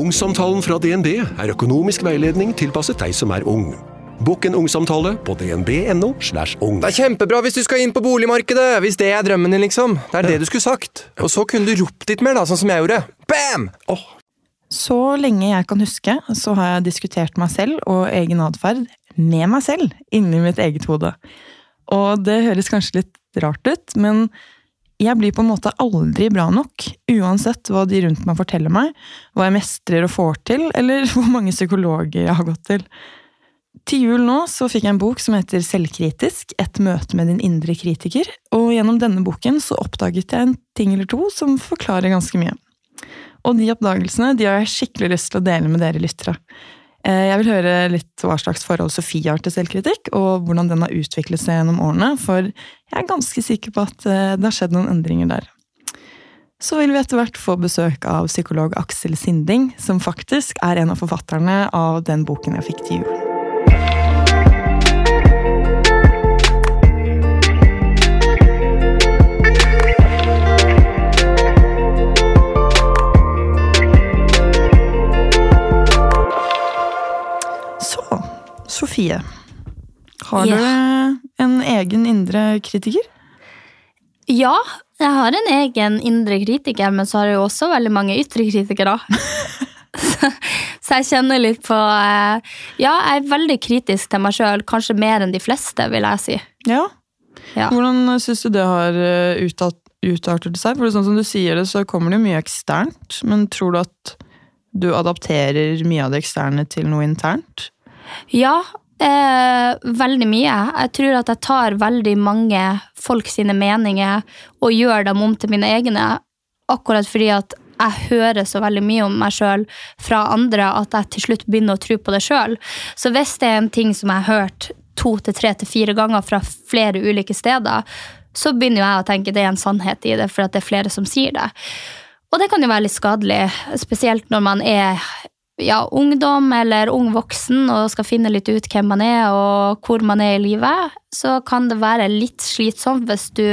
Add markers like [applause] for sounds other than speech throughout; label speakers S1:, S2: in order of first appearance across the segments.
S1: Ungsamtalen fra DNB er økonomisk veiledning tilpasset deg som er ung. Bokk en ungsamtale på dnb.no. slash ung.
S2: Det er kjempebra hvis du skal inn på boligmarkedet, hvis det er drømmen din, liksom. Det er det du skulle sagt. Og så kunne du ropt litt mer, da, sånn som jeg gjorde. Bam!
S3: Så lenge jeg kan huske, så har jeg diskutert meg selv og egen atferd med meg selv inni mitt eget hode. Og det høres kanskje litt rart ut, men jeg blir på en måte aldri bra nok, uansett hva de rundt meg forteller meg, hva jeg mestrer og får til, eller [laughs] hvor mange psykologer jeg har gått til. Til jul nå så fikk jeg en bok som heter Selvkritisk, et møte med din indre kritiker, og gjennom denne boken så oppdaget jeg en ting eller to som forklarer ganske mye. Og de oppdagelsene de har jeg skikkelig lyst til å dele med dere lyttere. Eh, Jeg vil høre litt hva slags forhold Sofie har til selvkritikk, og hvordan den har utviklet seg gjennom årene, for jeg er ganske sikker på at eh, det har skjedd noen endringer der. Så vil vi etter hvert få besøk av psykolog Aksel Sinding, som faktisk er en av forfatterne av den boken jeg fikk til jul. Sofie. Har
S4: Ja.
S3: du en egen indre kritiker?
S4: Ja, jeg har en egen indre kritiker, men så har jeg jo også veldig mange ytre kritikere. [laughs] så, jeg kjenner litt på eh, Ja, jeg er veldig kritisk til meg sjøl, kanskje mer enn de fleste, vil jeg si.
S3: Ja.
S4: Ja.
S3: Hvordan syns du det har eh, utartet seg? For sånn som du sier det, så kommer det mye eksternt. Men tror du at du adapterer mye av det eksterne til noe internt?
S4: Ja, eh, veldig mye. Jeg tror at jeg tar veldig mange folk sine meninger og gjør dem om til mine egne, akkurat fordi at jeg hører så veldig mye om meg sjøl fra andre at jeg til slutt begynner å tro på det sjøl. Så hvis det er en ting som jeg har hørt to til tre til fire ganger fra flere ulike steder, så begynner jeg å tenke det er en sannhet i det, for at det er flere som sier det. Og det kan jo være litt skadelig, spesielt når man er ja, ungdom eller ung voksen og skal finne litt ut hvem man er og hvor man er i livet, så kan det være litt slitsomt hvis du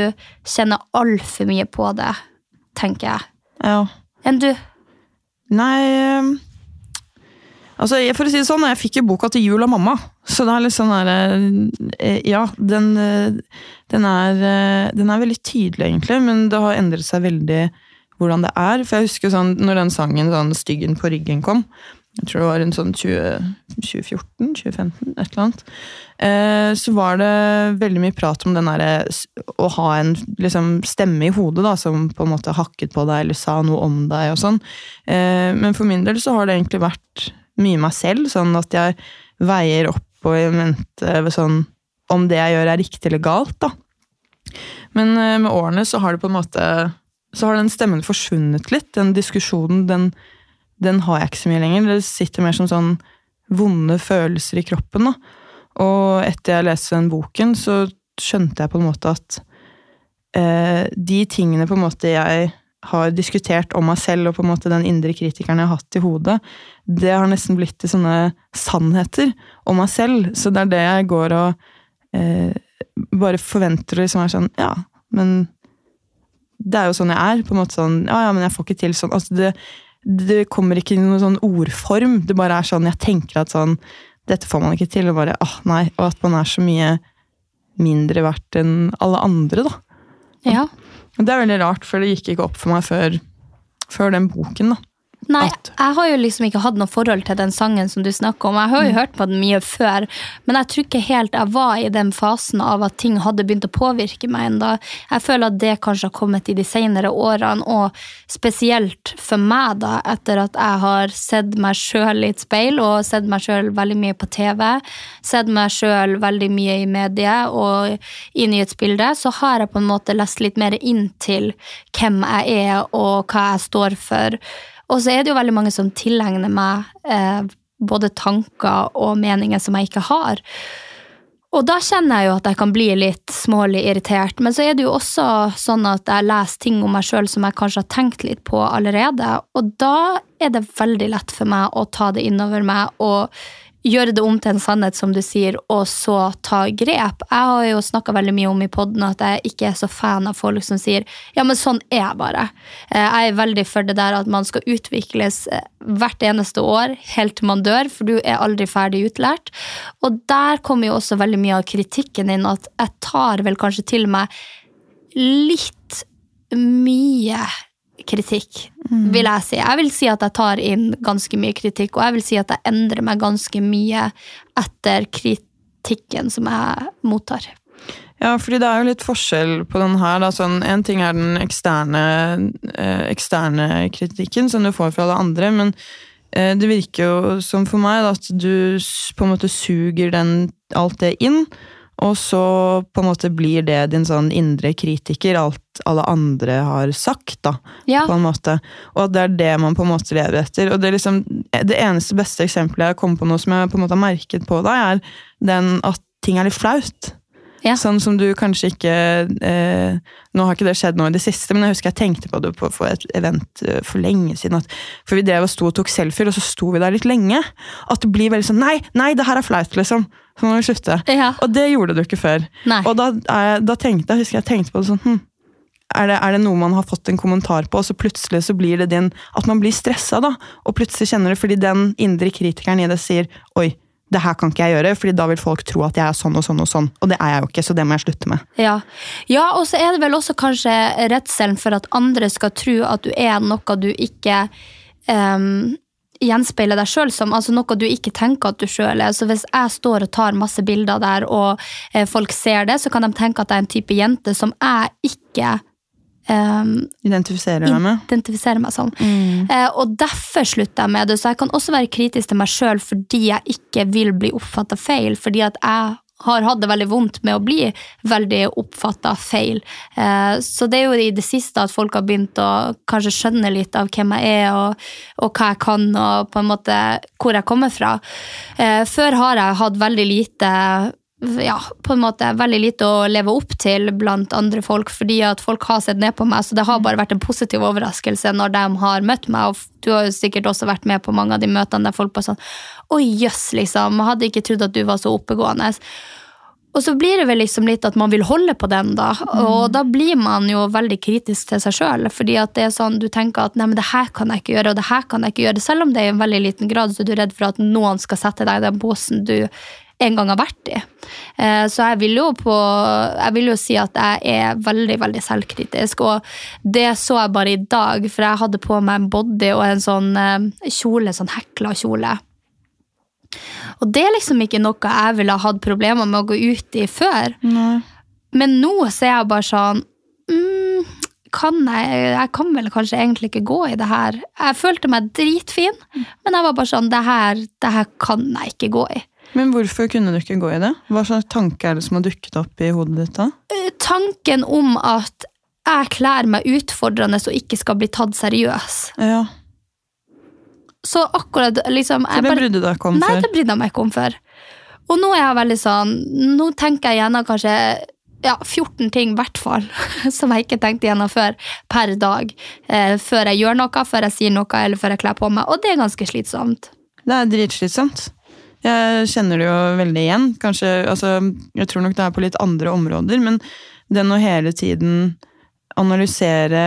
S4: kjenner altfor mye på det, tenker jeg.
S3: Ja.
S4: Enn du?
S3: Nei eh, Altså, for å si det sånn, jeg fikk jo boka til jul av mamma. Så det er litt sånn der eh, Ja, den, eh, den, er, eh, den er veldig tydelig, egentlig, men det har endret seg veldig hvordan det er. For jeg husker sånn, når den sangen sånn 'Styggen på ryggen' kom, jeg tror det var en sånn 2014, 2015, et eller annet, eh, så var det veldig mye prat om den derre å ha en liksom, stemme i hodet da, som på en måte hakket på deg eller sa noe om deg og sånn. Eh, men for min del så har det egentlig vært mye meg selv, sånn at jeg veier opp og mente sånn om det jeg gjør er riktig eller galt, da. Men eh, med årene så har det på en måte så har den stemmen forsvunnet litt. Den diskusjonen, den, den har jeg ikke så mye lenger. Det sitter mer som sånn vonde følelser i kroppen. Da. Og etter jeg leste den boken, så skjønte jeg på en måte at eh, de tingene på en måte jeg har diskutert om meg selv, og på en måte den indre kritikeren jeg har hatt i hodet, det har nesten blitt til sånne sannheter om meg selv. Så det er det jeg går og eh, bare forventer og liksom er sånn Ja, men det er jo sånn jeg er. på en måte sånn, ja, ja, men jeg får ikke til sånn. altså det, det kommer ikke i noen sånn ordform. Det bare er sånn, jeg tenker at sånn Dette får man ikke til. Og bare, ah, nei, og at man er så mye mindre verdt enn alle andre, da.
S4: Ja.
S3: Det er veldig rart, for det gikk ikke opp for meg før, før den boken. da.
S4: Nei, jeg har jo liksom ikke hatt noe forhold til den sangen som du snakker om. Jeg har jo hørt på den mye før, men jeg tror ikke helt jeg var i den fasen av at ting hadde begynt å påvirke meg ennå. Jeg føler at det kanskje har kommet i de senere årene, og spesielt for meg, da, etter at jeg har sett meg sjøl i et speil, og sett meg sjøl veldig mye på TV, sett meg sjøl veldig mye i mediet og i nyhetsbildet, så har jeg på en måte lest litt mer inn til hvem jeg er, og hva jeg står for. Og så er det jo veldig mange som tilegner meg eh, både tanker og meninger som jeg ikke har. Og da kjenner jeg jo at jeg kan bli litt smålig irritert. Men så er det jo også sånn at jeg leser ting om meg sjøl som jeg kanskje har tenkt litt på allerede. Og da er det veldig lett for meg å ta det innover meg og gjøre det om til en sannhet, som du sier, og så ta grep. Jeg har jo snakka veldig mye om i poden at jeg ikke er så fan av folk som sier ja, men sånn er jeg bare. Eh, Jeg er veldig for det der at man skal utvikles eh, hvert eneste år, helt til man dør, for du er aldri ferdig utlært. Og der kommer jo også veldig mye av kritikken inn, at jeg tar vel kanskje til meg litt mye kritikk, vil jeg si. Jeg vil si at jeg tar inn ganske mye kritikk, og jeg vil si at jeg endrer meg ganske mye etter kritikken som jeg mottar.
S3: Ja, fordi det er jo litt forskjell på den her. Da. Sånn, en ting er den eksterne, eh, eksterne kritikken som du får fra alle andre, men eh, det virker jo som for meg da, at du på en måte suger den, alt det inn, og så på en måte blir det din sånn indre kritiker, alt alle andre har sagt, da,
S4: Ja.
S3: på en måte. Og det er det man på en måte lever etter. Og det er liksom, det eneste beste eksempelet jeg kommer på nå som jeg på en måte har merket på deg, er den at ting er litt flaut.
S4: Ja.
S3: Sånn som du kanskje ikke eh, Nå har ikke det skjedd nå i det siste, men jeg husker jeg tenkte på det på, på et event eh, for lenge siden. At, for vi drev og sto og tok selfier, og så sto vi der litt lenge. At det blir veldig sånn Nei, nei, det her er flaut, liksom. Så må vi slutte.
S4: Ja.
S3: Og det gjorde du ikke før.
S4: Nei.
S3: Og da, jeg, da tenkte jeg, husker jeg tenkte på det sånn hm, er det, er det noe man har fått en kommentar på, og så plutselig så blir det din At man blir stressa, da. Og plutselig kjenner det fordi den indre kritikeren i det sier Oi, det her kan ikke jeg gjøre, fordi da vil folk tro at jeg er sånn og sånn og sånn. Og det er jeg jo ikke, så det må jeg slutte med.
S4: Ja. ja, og så er det vel også kanskje redselen for at andre skal tro at du er noe du ikke um, gjenspeiler deg sjøl som. Altså noe du ikke tenker at du sjøl er. Så hvis jeg står og tar masse bilder der, og eh, folk ser det, så kan de tenke at jeg er en type jente som jeg ikke em,
S3: identifisere deg med.
S4: identifisere meg sånn. Mm. Uh, og derfor slutter jeg med det. Så jeg kan også være kritisk til meg sjøl fordi jeg ikke vil bli oppfatta feil. Fordi at jeg har hatt det veldig vondt med å bli veldig oppfatta feil. Uh, så det er jo i det siste at folk har begynt å kanskje skjønne litt av hvem jeg er, og, og hva jeg kan, og på en måte hvor jeg kommer fra. Uh, før har jeg hatt veldig lite ja, på en måte veldig lite å leve opp til blant andre folk, fordi at folk har sett ned på meg, så det har bare vært en positiv overraskelse når de har møtt meg, og du har jo sikkert også vært med på mange av de møtene der folk bare sånn, oi jøss, liksom, jeg hadde ikke trodd at du var så oppegående. Og så blir det vel liksom litt at man vil holde på den, da. Og da blir man jo veldig kritisk til seg sjøl. Fordi at det er sånn, du tenker at nei, men det her kan jeg ikke gjøre, og det her kan jeg ikke gjøre. Selv om det er i en veldig liten grad, så er du redd for at noen skal sette deg i den posen du en gang har vært i. Eh, Så jeg vil på Jeg vil jo si at jeg er veldig, veldig selvkritisk. Og det så jeg bare i dag, for jeg hadde på meg en body og en sånn eh, kjole, sånn hekla kjole. Og det er liksom ikke noe jeg ville ha hatt problemer med å gå ut i før. Men nå så er jeg bare sånn mm, kan jeg, jeg kan vel kanskje egentlig ikke gå i det her. Jeg følte meg dritfin, men jeg var bare sånn det her, det her kan jeg ikke gå i.
S3: Men hvorfor kunne du ikke gå i det? Hva slags tanke er det som har dukket opp i hodet ditt da?
S4: Eh, Tanken om at jeg kler meg utfordrende og ikke skal bli tatt seriøs.
S3: Ja,
S4: Så akkurat liksom
S3: For det brydde du deg ikke om
S4: Nei,
S3: før.
S4: det brydde jeg meg ikke om før. Og nå er jeg veldig sånn Nå tenker jeg gjennom kanskje ja, 14 ting, i hvert fall, [laughs] som jeg ikke tenkte gjennom før, per dag. Eh, før jeg gjør noe, før jeg sier noe, eller før jeg kler på meg. Og det er ganske slitsomt.
S3: Det er dritslitsomt. Jeg kjenner det jo veldig igjen. Kanskje, altså, jeg tror nok det er på litt andre områder, men den å hele tiden analysere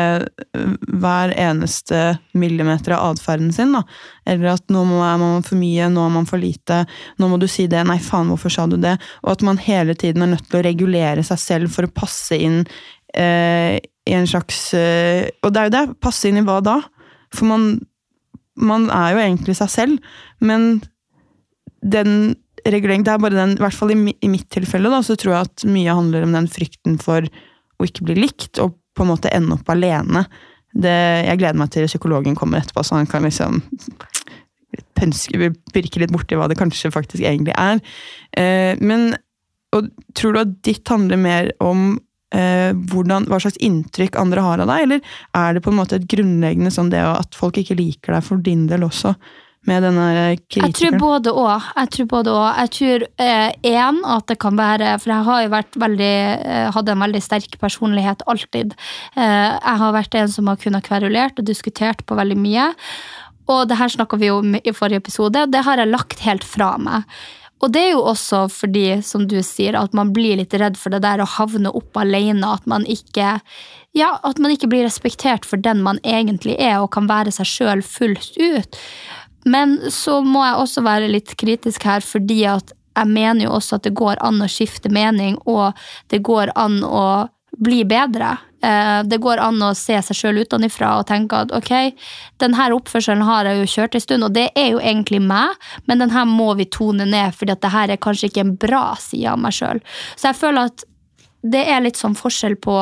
S3: øh, hver eneste millimeter av atferden sin, da. Eller at nå er man for mye, nå er man for lite, nå må du si det, nei faen, hvorfor sa du det? Og at man hele tiden er nødt til å regulere seg selv for å passe inn eh, i en slags eh, Og det er jo det, passe inn i hva da? For man, man er jo egentlig seg selv, men den reguleringen det er bare den, i hvert fall i, i mitt tilfelle, da, så tror jeg at mye handler om den frykten for å ikke bli likt, og på en måte ende opp alene. Det, jeg gleder meg til psykologen kommer etterpå, så han kan liksom pønske, pirke litt borti hva det kanskje faktisk egentlig er. Eh, men og, tror du at ditt handler mer om eh, hvordan, hva slags inntrykk andre har av deg, eller er det på en måte et grunnleggende sånn det at folk ikke liker deg for din del også? Med denne kritikeren?
S4: Jeg tror både og. Jeg tror både og. Jeg tror én eh, at det kan være For jeg har jo vært veldig eh, hadde en veldig sterk personlighet alltid. Eh, jeg har vært en som har kunnet kverulert og diskutert på veldig mye. Og det her snakka vi om i forrige episode, og det har jeg lagt helt fra meg. Og det er jo også fordi, som du sier, at man blir litt redd for det der å havne opp alene. At man ikke, ja, at man ikke blir respektert for den man egentlig er, og kan være seg sjøl fullt ut. Men så må jeg også være litt kritisk her, fordi at jeg mener jo også at det går an å skifte mening, og det går an å bli bedre. Eh, det går an å se seg sjøl utenfra og tenke at ok, denne oppførselen har jeg jo kjørt en stund, og det er jo egentlig meg, men denne må vi tone ned, fordi dette er kanskje ikke en bra side av meg sjøl. Så jeg føler at det er litt sånn forskjell på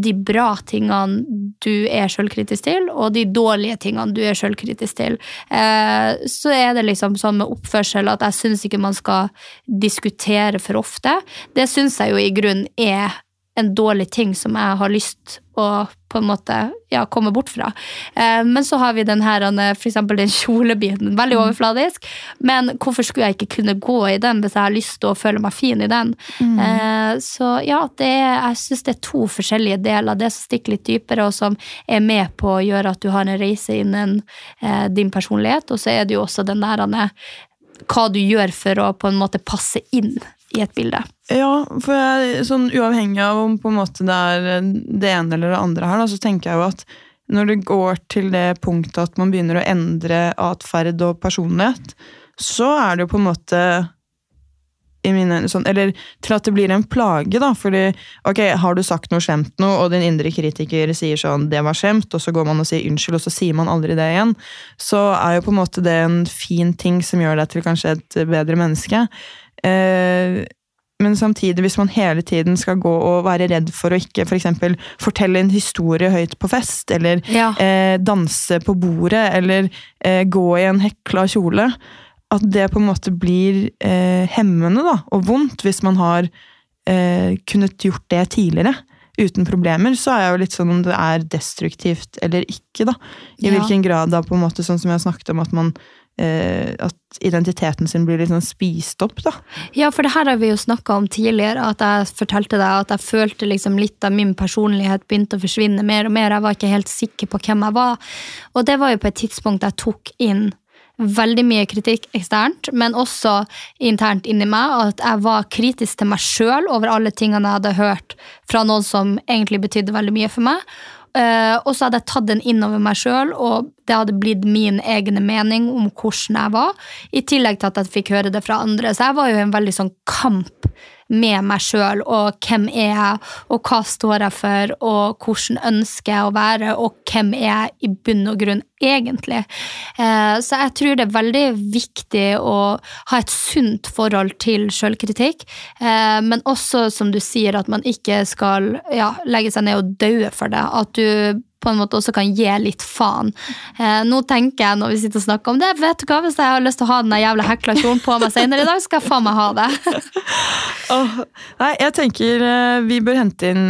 S4: de bra tingene du er sjølkritisk til, og de dårlige tingene du er sjølkritisk til. Eh, så er det liksom sånn med oppførsel at jeg syns ikke man skal diskutere for ofte. Det syns jeg jo i grunnen er en dårlig ting som jeg har lyst å på en måte ja, komme bort fra. Eh, men så har vi den her, for eksempel den kjolebiten. Veldig mm. overfladisk. Men hvorfor skulle jeg ikke kunne gå i den hvis jeg har lyst til å føle meg fin i den? Mm. Eh, så ja, det er, jeg syns det er to forskjellige deler. Det som stikker litt dypere, og som er med på å gjøre at du har en reise innen eh, din personlighet. Og så er det jo også den der hva du gjør for å på en måte passe inn i et bilde.
S3: Ja, for jeg, sånn uavhengig av om på en måte det er det ene eller det andre her, da, så tenker jeg jo at når det går til det punktet at man begynner å endre atferd og personlighet, så er det jo på en måte i mine, sånn, Eller til at det blir en plage, da. Fordi ok, har du sagt noe skjemt noe, og din indre kritiker sier sånn 'det var skjemt', og så går man og sier unnskyld, og så sier man aldri det igjen, så er jo på en måte det en fin ting som gjør deg til kanskje et bedre menneske. Eh, men samtidig, hvis man hele tiden skal gå og være redd for å ikke for eksempel, fortelle en historie høyt på fest, eller ja. eh, danse på bordet, eller eh, gå i en hekla kjole At det på en måte blir eh, hemmende da, og vondt hvis man har eh, kunnet gjort det tidligere uten problemer, så er jeg jo litt sånn om det er destruktivt eller ikke. da. I ja. hvilken grad da, på en måte, sånn som jeg snakket om, at man at identiteten sin blir litt sånn spist opp, da.
S4: Ja, for det her har vi jo snakka om tidligere, at jeg fortalte deg at jeg følte liksom litt av min personlighet begynte å forsvinne mer og mer. Jeg var ikke helt sikker på hvem jeg var. Og det var jo på et tidspunkt jeg tok inn veldig mye kritikk eksternt, men også internt inni meg. At jeg var kritisk til meg sjøl over alle tingene jeg hadde hørt fra noen som egentlig betydde veldig mye for meg. Uh, og så hadde jeg tatt den innover meg sjøl, og det hadde blitt min egne mening om hvordan jeg var. I tillegg til at jeg fikk høre det fra andre. Så jeg var jo i en veldig sånn kamp med meg sjøl, og hvem er jeg, og hva står jeg for, og hvordan ønsker jeg å være, og hvem er jeg i bunn og grunn egentlig. Eh, så jeg tror det er veldig viktig å ha et sunt forhold til sjølkritikk, eh, men også, som du sier, at man ikke skal ja, legge seg ned og daue for det. At du på en måte også kan gi litt faen. Eh, nå tenker jeg når vi sitter og snakker om det, vet du hva, hvis jeg har lyst til å ha den jævla hekla kjolen på meg senere i dag, skal jeg faen meg ha det. [laughs]
S3: oh, nei, jeg tenker vi bør hente inn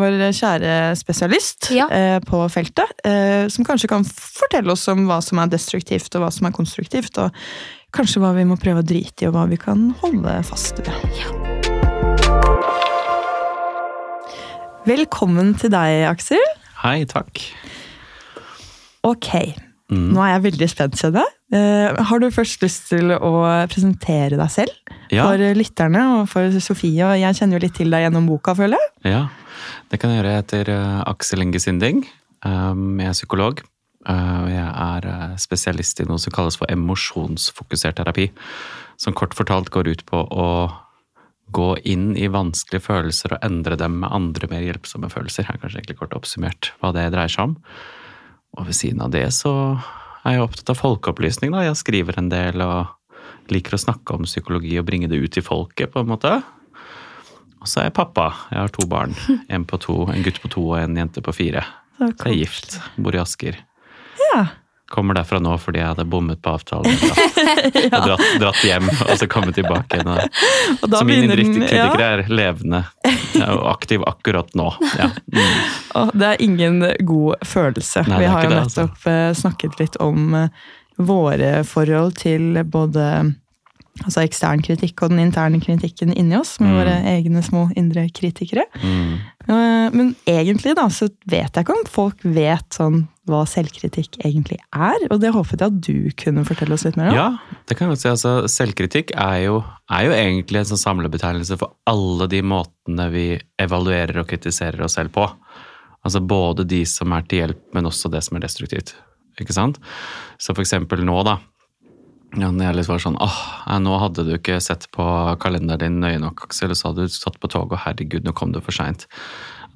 S3: vår kjære spesialist ja. på feltet, som kanskje kan fortelle oss om hva som er destruktivt og hva som er konstruktivt, og kanskje hva vi må prøve å drite i, og hva vi kan holde fast ved. Ja. Velkommen til deg, Aksel.
S5: Hei, takk.
S3: Ok, mm. nå er jeg veldig spent, kjenner jeg. Uh, har du først lyst til å presentere deg selv ja. for lytterne og for Sofie? og Jeg kjenner jo litt til deg gjennom boka, føler jeg.
S5: Ja, det kan jeg gjøre. Jeg heter uh, Aksel Inge Sinding. Um, jeg er psykolog. Uh, jeg er spesialist i noe som kalles for emosjonsfokusert terapi. Som kort fortalt går ut på å gå inn i vanskelige følelser og endre dem med andre mer hjelpsomme følelser. er kanskje egentlig kort oppsummert hva det dreier seg om. Og ved siden av det så er jeg opptatt av folkeopplysning. da. Jeg skriver en del og liker å snakke om psykologi og bringe det ut til folket, på en måte. Og så er jeg pappa. Jeg har to barn. [laughs] En, på to, en gutt på to og en jente på fire. Så jeg er gift. Bor i Asker.
S3: Ja.
S5: Kommer derfra nå fordi jeg hadde bommet på avtalen. Og [laughs] dratt, dratt hjem, og så kommet tilbake igjen. Så min
S3: begynner
S5: ja. er levende og aktiv akkurat nå. Ja. [laughs] Mm.
S3: Og det er ingen god følelse.
S5: Nei,
S3: Vi har jo
S5: nettopp altså.
S3: nettopp eh, snakket litt om eh, våre forhold til både altså ekstern kritikk og den interne kritikken inni oss, med
S5: Mm.
S3: våre egne små indre kritikere.
S5: Mm.
S3: Eh, Men egentlig da, så vet jeg ikke om folk vet sånn hva selvkritikk egentlig er, og det håpet jeg at du kunne fortelle oss litt mer om.
S5: Ja, det kan jeg godt si. Altså, selvkritikk er jo, er jo egentlig en sånn samlebetegnelse for alle de måtene vi evaluerer og kritiserer oss selv på. Altså både de som er til hjelp, men også det som er destruktivt. Ikke sant? Så for eksempel nå, da. Ja, når jeg litt var sånn åh, nå hadde du ikke sett på kalenderen din nøye nok, Aksel, så hadde du satt på toget, og herregud, nå kom du for seint.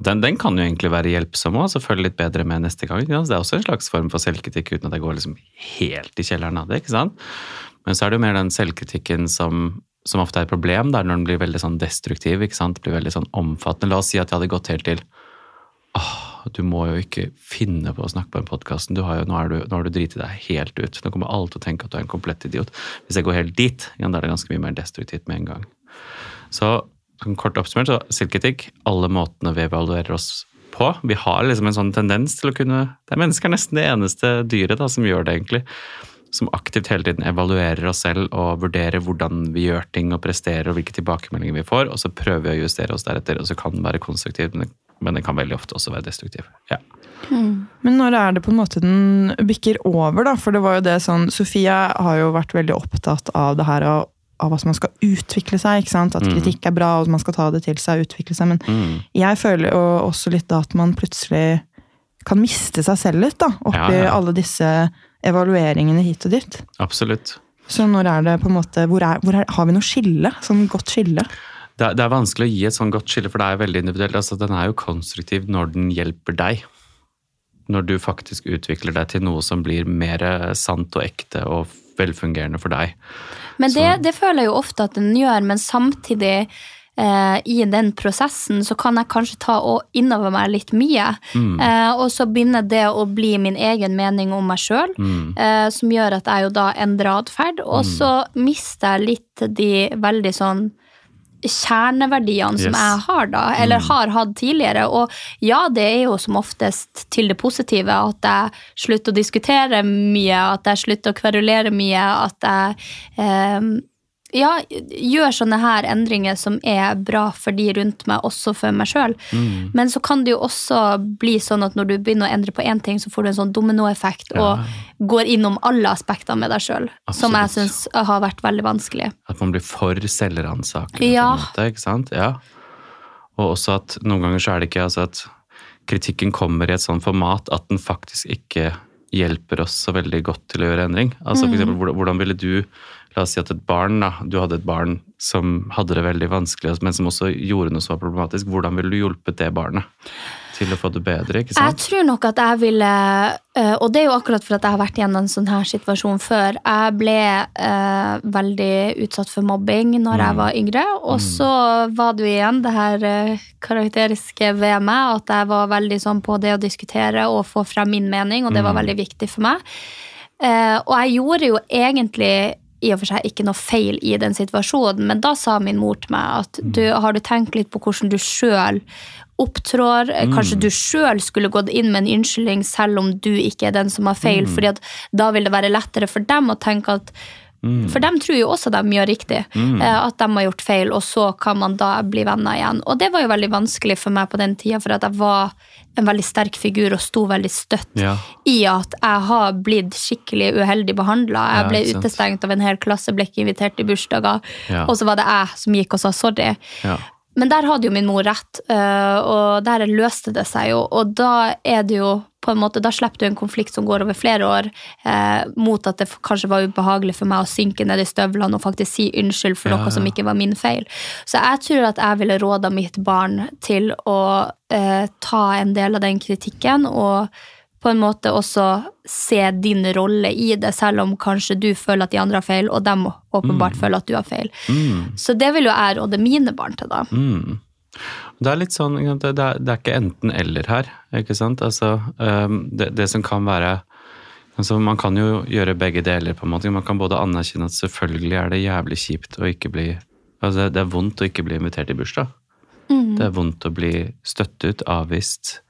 S5: Den, den kan jo egentlig være hjelpsom og så følge litt bedre med neste gang. Ja. det er også en slags form for selvkritikk uten at jeg går liksom helt i kjelleren av det. ikke sant? Men så er det jo mer den selvkritikken som, som ofte er et problem, der når den blir veldig sånn destruktiv, ikke sant? Det blir veldig sånn omfattende. La oss si at jeg hadde gått helt til åh, du må jo ikke finne på å snakke på den podkasten. Nå, har du- du driti deg helt ut. Nå kommer alle til å tenke at du er en komplett idiot. Hvis jeg går helt dit, ja, da er det ganske mye mer destruktivt med en gang. Så sånn kort oppsummert, så selvkritikk, alle måtene vi evaluerer oss på. Vi har liksom en sånn tendens til å kunne Det er mennesker nesten det eneste dyret da, som gjør det, egentlig. Som aktivt hele tiden evaluerer oss selv og vurderer hvordan vi gjør ting og presterer og hvilke tilbakemeldinger vi får, og så prøver vi å justere oss deretter. Og så kan den være konstruktiv, men det, men den kan veldig ofte også være destruktiv. Ja.
S3: Men når er det på en måte den bikker over, da? For det var jo det sånn Sofia har jo vært veldig opptatt av det her av, av at man skal utvikle seg. ikke sant? At
S5: Mm.
S3: kritikk er bra, og at man skal ta det til seg og utvikle seg. Men
S5: Mm.
S3: jeg føler jo også litt da at man plutselig kan miste seg selv litt, da. Oppi
S5: Ja, ja.
S3: alle disse evalueringene hit og dit.
S5: Absolutt.
S3: Så når er det på en måte Hvor, er, hvor er, har vi noe skille? Sånn godt skille?
S5: Det, det er vanskelig å gi et sånn godt skille, for det er veldig individuelt. Altså, den er jo konstruktiv når den hjelper deg. Når du faktisk utvikler deg til noe som blir mer sant og ekte og velfungerende for deg.
S4: Men det, det føler jeg jo ofte at den gjør, men samtidig eh, i den prosessen så kan jeg kanskje ta innover meg litt mye.
S5: Mm.
S4: Eh, og så begynner det å bli min egen mening om meg sjøl,
S5: Mm.
S4: eh, som gjør at jeg jo da endrer atferd. Og så mister jeg litt de veldig sånn kjerneverdiene som
S5: Yes.
S4: jeg har da, eller
S5: Mm.
S4: har hatt tidligere. Og ja, det er jo som oftest til det positive at jeg slutter å diskutere mye, at jeg slutter å kverulere mye, at jeg eh, ja, gjør sånne her endringer som er bra for de rundt meg, også for meg sjøl.
S5: Mm.
S4: Men så kan det jo også bli sånn at når du begynner å endre på én ting, så får du en sånn dominoeffekt
S5: Ja.
S4: og går innom alle aspekter med deg sjøl, som jeg syns har vært veldig vanskelig.
S5: At man blir for selvransakende.
S4: Ja.
S5: på en måte, ikke sant? Ja. Og også at noen ganger så er det ikke altså at kritikken kommer i et sånt format at den faktisk ikke hjelper oss så veldig godt til å gjøre endring. Altså for
S4: Mm.
S5: eksempel, hvordan ville du La oss si at et barn, da, du hadde et barn som hadde det veldig vanskelig, men som også gjorde noe som var problematisk. Hvordan ville du hjulpet det barnet til å få det bedre? ikke
S4: Jeg tror nok at jeg ville eh, Og det er jo akkurat for at jeg har vært gjennom en sånn her situasjon før. Jeg ble eh, veldig utsatt for mobbing når jeg
S5: Mm.
S4: var yngre. Og så var det jo igjen det her karakteriske ved meg, at jeg var veldig sånn på det å diskutere og få frem min mening, og det var
S5: Mm.
S4: veldig viktig for meg. Eh, og jeg gjorde jo egentlig i og for seg ikke noe feil i den situasjonen, men da sa min mor til meg at du, har du tenkt litt på hvordan du sjøl opptrår?
S5: Mm.
S4: Kanskje du sjøl skulle gått inn med en unnskyldning selv om du ikke er den som har feil,
S5: Mm.
S4: fordi da vil det være lettere for dem å tenke at
S5: Mm.
S4: For de tror jo også de gjør riktig,
S5: Mm.
S4: eh, at de har gjort feil, og så kan man da bli venner igjen. Og det var jo veldig vanskelig for meg på den tida, for at jeg var en veldig sterk figur og sto veldig støtt
S5: Ja.
S4: i at jeg har blitt skikkelig uheldig behandla. Jeg ble utestengt av en hel klasse, ble ikke invitert i bursdager.
S5: Ja.
S4: Og så var det jeg som gikk og sa sorry. Men der hadde jo min mor rett, øh, og der løste det seg jo. Og da er det jo på en måte, da slipper du en konflikt som går over flere år, eh, mot at det kanskje var ubehagelig for meg å synke ned i støvlene og faktisk si unnskyld for
S5: Ja,
S4: noe som ikke var min feil. Så jeg tror at jeg ville råda mitt barn til å eh, ta en del av den kritikken, og på en måte også se din rolle i det, selv om kanskje du føler at de andre har feil, og de åpenbart føler at du har feil.
S5: Mm.
S4: Så det vil jo jeg råde mine barn til, da.
S5: Mm. Det er litt sånn, det det er, det er ikke enten eller her, ikke sant? Altså, um, det, det som kan være Altså, man kan jo gjøre begge deler. på en måte. Man kan både anerkjenne at selvfølgelig er det jævlig kjipt å ikke bli altså Det er vondt å ikke bli invitert i bursdag.
S4: Mm.
S5: Det er vondt å bli støttet, avvist,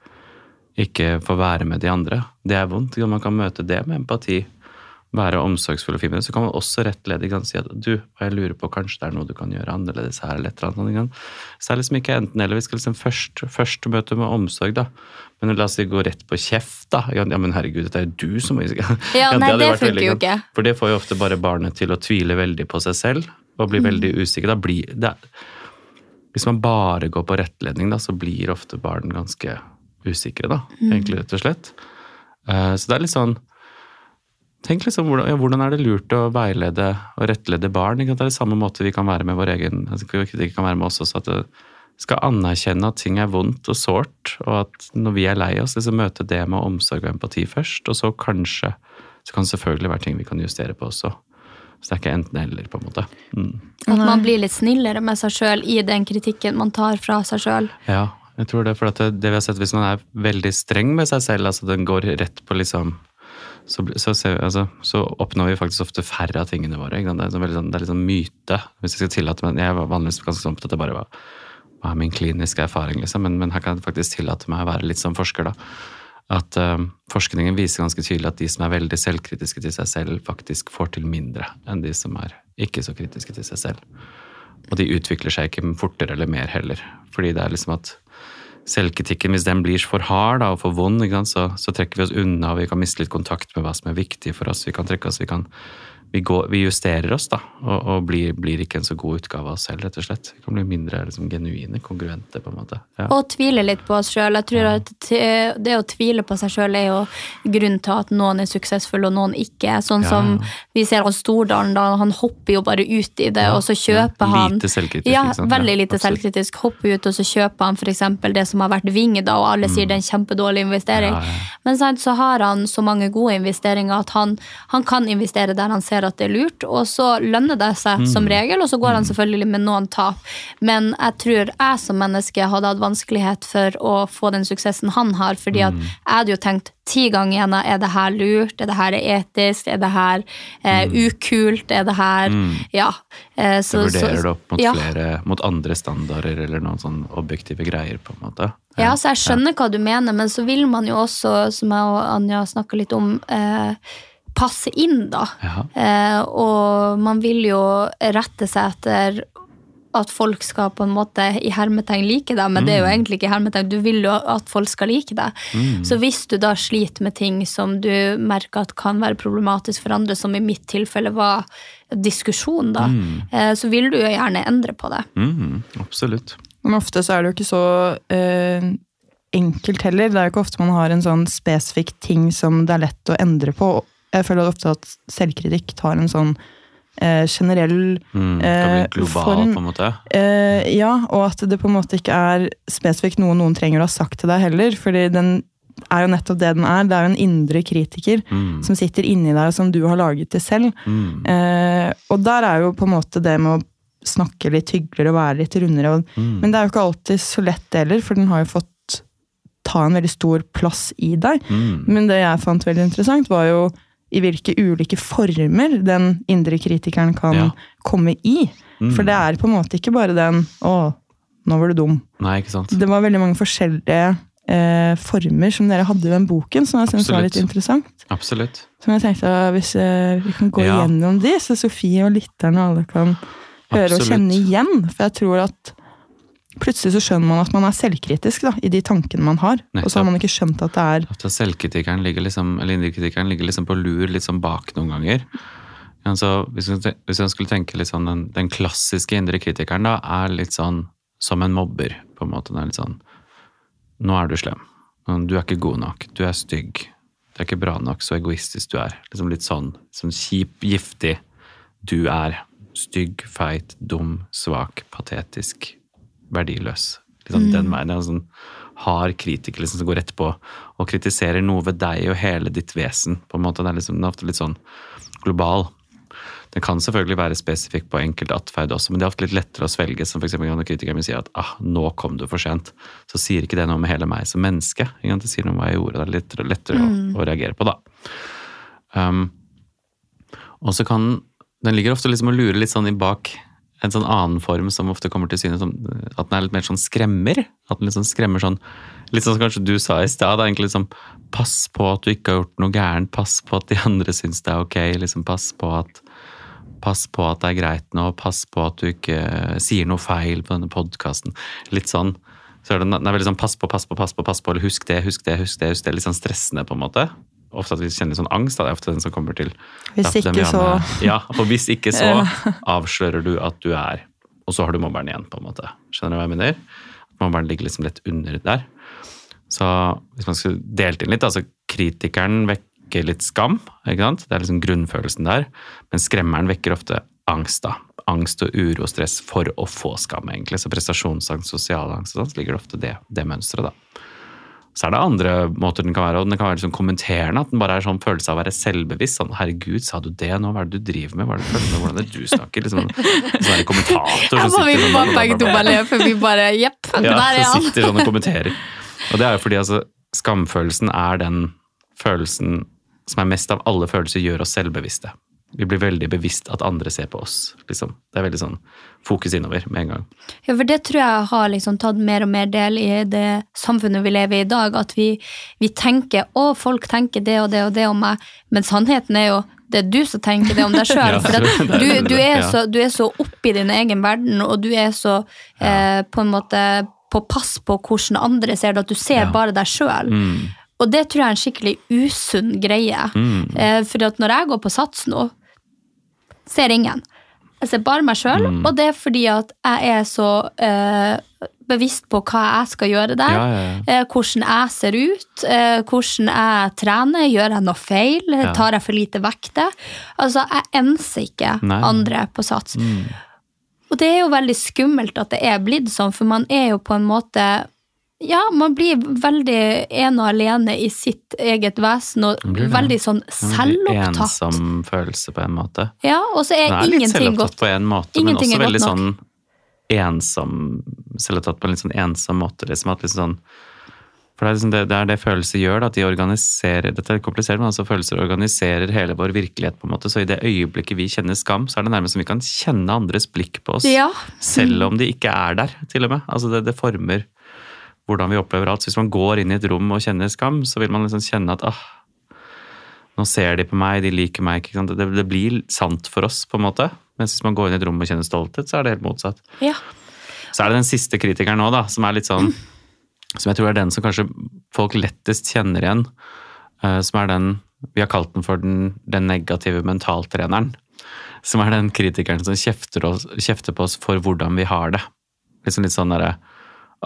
S5: ikke få være med de andre. Det er vondt. Man kan møte det med empati, være omsorgsfull og fin. Så kan man også rettlede kan si at du, jeg lurer på kanskje det er noe du kan gjøre annerledes her. eller et eller annet. Så det er liksom ikke enten eller. Vi skal liksom først, først møte med omsorg, da. Men la oss si gå rett på kjeft, da. Ja, men herregud, det er jo du som må [laughs]
S4: Ja, nei, det,
S5: det
S4: funker jo ikke.
S5: For det får jo ofte bare barnet til å tvile veldig på seg selv og bli veldig usikker. Da blir det Hvis man bare går på rettledning, da, så blir ofte barn ganske usikre, da. Egentlig, rett og slett. Eh, Så det er litt sånn Tenk liksom, hvordan, ja, hvordan er det lurt å veilede og rettlede barn? Ikke? Det er det samme måte vi kan være med vår egen altså, kritikk kan være med oss også. At det skal anerkjenne at ting er vondt og sårt, og at når vi er lei oss, liksom møte det med omsorg og empati først. Og så kanskje Så kan det selvfølgelig være ting vi kan justere på også. Så det er ikke enten-eller, på en måte. Mm.
S4: At man blir litt snillere med seg sjøl i den kritikken man tar fra seg sjøl.
S5: Ja, jeg tror det. For at det, det vi har sett, hvis man er veldig streng med seg selv, altså den går rett på liksom så, så, ser altså, så oppnår vi faktisk ofte færre av tingene våre. Det er, sånn veldig sånn, det er litt sånn myte. Hvis jeg skal tillate meg, Jeg var vanligvis ganske sånn på at det bare var hva er min kliniske erfaring, liksom. Men, men her kan jeg faktisk tillate meg å være litt som forsker, da. At uh, forskningen viser ganske tydelig at de som er veldig selvkritiske til seg selv, faktisk får til mindre enn de som er ikke så kritiske til seg selv. Og de utvikler seg ikke fortere eller mer heller. Fordi det er liksom at selvkritikken, hvis den blir for hard da, og for vond, så, så trekker vi oss unna, og vi kan miste litt kontakt med hva som er viktig for oss. Vi kan trekke oss, vi kan vi, går, vi justerer oss, da, og, og blir, blir ikke en så god utgave av oss selv, rett og slett. Vi kan bli mindre liksom, genuine, kongruente, på en måte. Ja.
S4: Og tvile litt på oss sjøl. Jeg tror at det å tvile på seg sjøl er jo grunnen til at noen er suksessfulle og noen ikke. Sånn
S5: Ja,
S4: som vi ser av Stordalen, da. Han hopper jo bare ut i det, og så kjøper han
S5: Lite selvkritisk,
S4: Ja,
S5: ikke sant?
S4: veldig lite
S5: absolutt.
S4: selvkritisk. Hopper ut, og så kjøper han f.eks. det som har vært Ving, da, og alle sier det er en kjempedårlig investering.
S5: Mm.
S4: Men sant, så har han så mange gode investeringer at han, han kan investere der han ser at det er lurt, og så lønner det seg
S5: Mm.
S4: som regel, og så går han selvfølgelig med noen tap. Men jeg tror jeg som menneske hadde hatt vanskelighet for å få den suksessen han har, fordi
S5: Mm.
S4: at jeg hadde jo tenkt ti ganger igjen er det her lurt, er det her etisk, er det her eh, ukult, er det her Ja. Eh, så,
S5: det Du vurderer det opp mot
S4: ja.
S5: flere, mot andre standarder eller noen sånn objektive greier, på en måte.
S4: Ja, så jeg skjønner hva du mener, men så vil man jo også, som jeg og Anja snakka litt om, eh, passe inn, da.
S5: Ja.
S4: Eh, og man vil jo rette seg etter at folk skal på en måte i hermetegn like deg, men det er jo egentlig ikke hermetegn. Du vil jo at folk skal like deg. Så hvis du da sliter med ting som du merker at kan være problematisk for andre, som i mitt tilfelle var diskusjon, da, eh, så vil du jo gjerne endre på det.
S5: Mhm, absolutt.
S3: Men ofte så er det jo ikke så eh, enkelt heller. Det er jo ikke ofte man har en sånn spesifikk ting som det er lett å endre på. Jeg føler ofte at selvkritikk tar en sånn eh, generell
S5: Mm,
S3: eh,
S5: kan bli global,
S3: form.
S5: på en måte.
S3: Eh, ja, og at det på en måte ikke er spesifikt noe noen trenger å ha sagt til deg heller. fordi den er jo nettopp det den er. Det er jo en indre kritiker
S5: Mm,
S3: som sitter inni deg, og som du har laget det selv.
S5: mm,
S3: Eh, og der er jo på en måte det med å snakke litt hyggeligere og være litt rundere. Og,
S5: mm.
S3: Men det er jo ikke alltid så lett det heller, for den har jo fått ta en veldig stor plass i deg.
S5: Mm.
S3: Men det jeg fant veldig interessant, var jo i hvilke ulike former den indre kritikeren kan
S5: Ja.
S3: komme i.
S5: Mm.
S3: For det er på en måte ikke bare den 'å, nå var du dum'.
S5: Nei, ikke sant.
S3: Det var veldig mange forskjellige eh, former som dere hadde i den boken, som jeg syntes var litt interessant.
S5: Absolutt.
S3: Som jeg tenkte hvis eh, vi kan gå
S5: Ja.
S3: gjennom de, så Sofie og lytterne alle kan høre og kjenne igjen. For jeg tror at plutselig så skjønner man at man er selvkritisk da, i de tankene man har. Og så har man ikke skjønt at det er
S5: At selvkritikeren ligger liksom, eller indrekritikeren ligger liksom på lur litt sånn bak noen ganger. Altså, hvis, jeg skulle tenke litt sånn, den, den klassiske indre kritikeren da, er litt sånn som en mobber, på en måte. Den er litt sånn, nå er du slem. Du er ikke god nok. Du er stygg. Du er ikke bra nok, så egoistisk du er. Liksom litt sånn, sånn kjip, giftig. Du er stygg, feit, dum, svak, patetisk, verdiløs. Liksom den veien. En sånn hard kritiker liksom, som går rett på og kritiserer noe ved deg og hele ditt vesen. på en måte. Den er, liksom, den er ofte litt sånn global. Den kan selvfølgelig være spesifikk på enkelte atferd også, men det er ofte litt lettere å svelge. Som eksempel når kritikeren min sier at ah, 'nå kom du for sent', så sier ikke det noe med hele meg som menneske. Det sier noe om hva jeg gjorde. Det er lettere, lettere å, å reagere på, da. Um, og så kan Den ligger ofte liksom og lurer litt sånn i bak en sånn annen form som ofte kommer til syne som at den er litt mer sånn skremmer. At den liksom skremmer sånn Litt sånn som kanskje du sa i stad. egentlig liksom Pass på at du ikke har gjort noe gærent. Pass på at de andre syns det er ok. liksom Pass på at Pass på at det er greit nå. Pass på at du ikke sier noe feil på denne podkasten. Litt sånn. Så er det, den er veldig sånn pass på, pass på, pass på, pass på, eller husk det, husk det, husk det. husk det, Litt sånn stressende, på en måte. Ofte at vi kjenner sånn angst. Da. Det er ofte den som kommer til
S3: Hvis ikke, så-
S5: Ja, for hvis ikke så [laughs] avslører du at du er Og så har du mobberen igjen, på en måte. Skjønner du hva jeg mener? Mobberen ligger liksom litt under der. Så hvis man skulle delt inn litt, altså kritikeren vekker litt skam, ikke sant? Det er liksom grunnfølelsen der. Men skremmeren vekker ofte angst, da. Angst og uro og stress for å få skam, egentlig. Så prestasjonsangst, sosial angst og sånn, så ligger det ofte det, det mønsteret, da. Så er det andre måter den kan være, og den kan være liksom kommenterende. At den bare er sånn følelse av å være selvbevisst. Sånn 'herregud, sa du det nå? Hva er det du driver med? Hva er det du føler med? Hvordan er det du snakker?' Liksom, sånn det kommentator som
S4: vi
S5: sitter
S4: bare
S5: sånn-
S4: begge to bare ler, for vi bare Jepp,
S5: ja,
S4: der er
S5: så
S4: han.
S5: sitter sånn og kommenterer. Og det er jo fordi altså, skamfølelsen er den følelsen som er mest av alle følelser gjør oss selvbevisste. Vi blir veldig bevisst at andre ser på oss. Liksom. Det er veldig sånn fokus innover med en gang.
S4: Ja, for det tror jeg har liksom tatt mer og mer del i det samfunnet vi lever i i dag. At vi, vi tenker 'å, folk tenker det og det og det om meg', men sannheten er jo det er du som tenker det om deg [laughs] sjøl.
S5: Ja, [laughs]
S4: du, du, er så, du er så oppi din egen verden, og du er så eh, på en måte på pass på hvordan andre ser det, at du ser
S5: Ja.
S4: bare deg sjøl.
S5: Mm.
S4: Og det tror jeg er en skikkelig usunn greie.
S5: Mm.
S4: Eh, for at når jeg går på Sats nå, ser ingen. Jeg ser bare meg sjøl,
S5: Mm.
S4: og det er fordi at jeg er så eh, bevisst på hva jeg skal gjøre der.
S5: Ja, ja, ja.
S4: Eh, hvordan jeg ser ut, eh, hvordan jeg trener. Gjør jeg noe feil? Tar jeg for lite vekter? Altså, jeg enser ikke
S5: Nei.
S4: andre på Sats.
S5: Mm.
S4: Og det er jo veldig skummelt at det er blitt sånn, for man er jo på en måte ja, man blir veldig en og alene i sitt eget vesen, og
S5: det.
S4: veldig sånn selvopptatt.
S5: Ensom følelse på en måte.
S4: Ja, og så er,
S5: er litt
S4: ingenting godt.
S5: på en måte, men også
S4: er
S5: veldig sånn ensom Selvopptatt på en litt sånn ensom måte. Liksom, at liksom sånn, for det er, liksom det, det er det følelser gjør, da, at de organiserer Dette er komplisert, men altså følelser organiserer hele vår virkelighet. på en måte, Så i det øyeblikket vi kjenner skam, så er det nærmest som vi kan kjenne andres blikk på oss.
S4: Ja.
S5: Selv om de ikke er der, til og med. Altså det, det former hvordan vi opplever alt. Så hvis man går inn i et rom og kjenner skam, så vil man liksom kjenne at ah, nå ser de på meg, de liker meg. Det, det blir sant for oss, på en måte. Mens hvis man går inn i et rom og kjenner stolthet, så er det helt motsatt.
S4: Ja.
S5: Så er det den siste kritikeren nå, da, som er litt sånn Som jeg tror er den som kanskje folk lettest kjenner igjen. Uh, som er den Vi har kalt den for den, den negative mentaltreneren. Som er den kritikeren som kjefter, oss, kjefter på oss for hvordan vi har det. Liksom litt sånn derre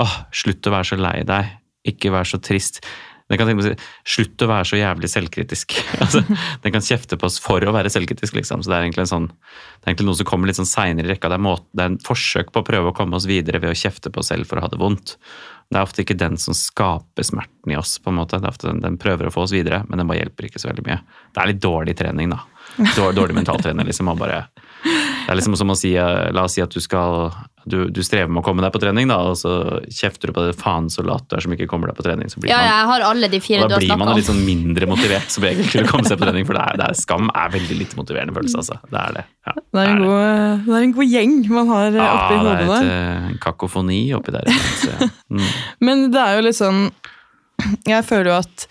S5: Åh, slutt å være så lei deg. Ikke vær så trist. Den kan tenke på å si, Slutt å være så jævlig selvkritisk. [laughs] altså, den kan kjefte på oss for å være selvkritisk, liksom. Så det er egentlig en sånn det er egentlig noe som kommer litt sånn seinere i rekka. Det er, måte, det er en forsøk på å prøve å komme oss videre ved å kjefte på oss selv for å ha det vondt. Det er ofte ikke den som skaper smerten i oss. på en måte. Det er ofte den, den prøver å få oss videre, men den bare hjelper ikke så veldig mye. Det er litt dårlig trening, da. Dårlig, dårlig mentaltrener. liksom. Det er liksom som å si, eh, La oss si at du skal du, du strever med å komme deg på trening, da, og så kjefter du på det faen så lat du er som ikke kommer deg på trening. så blir
S4: ja,
S5: man
S4: jeg har alle de fire
S5: og
S4: du
S5: da
S4: har
S5: blir man
S4: Da
S5: blir
S4: man
S5: litt sånn mindre motivert som regel til å komme seg på trening, for det er, det er, skam er veldig litt motiverende følelse, altså. Det er det. Ja,
S3: Det er, en
S5: det.
S3: god, det er en god gjeng man har ja, oppi
S5: Ja, det er et uh, kakofoni oppi der. Så, mm. [laughs]
S3: Men det er jo litt sånn Jeg føler jo at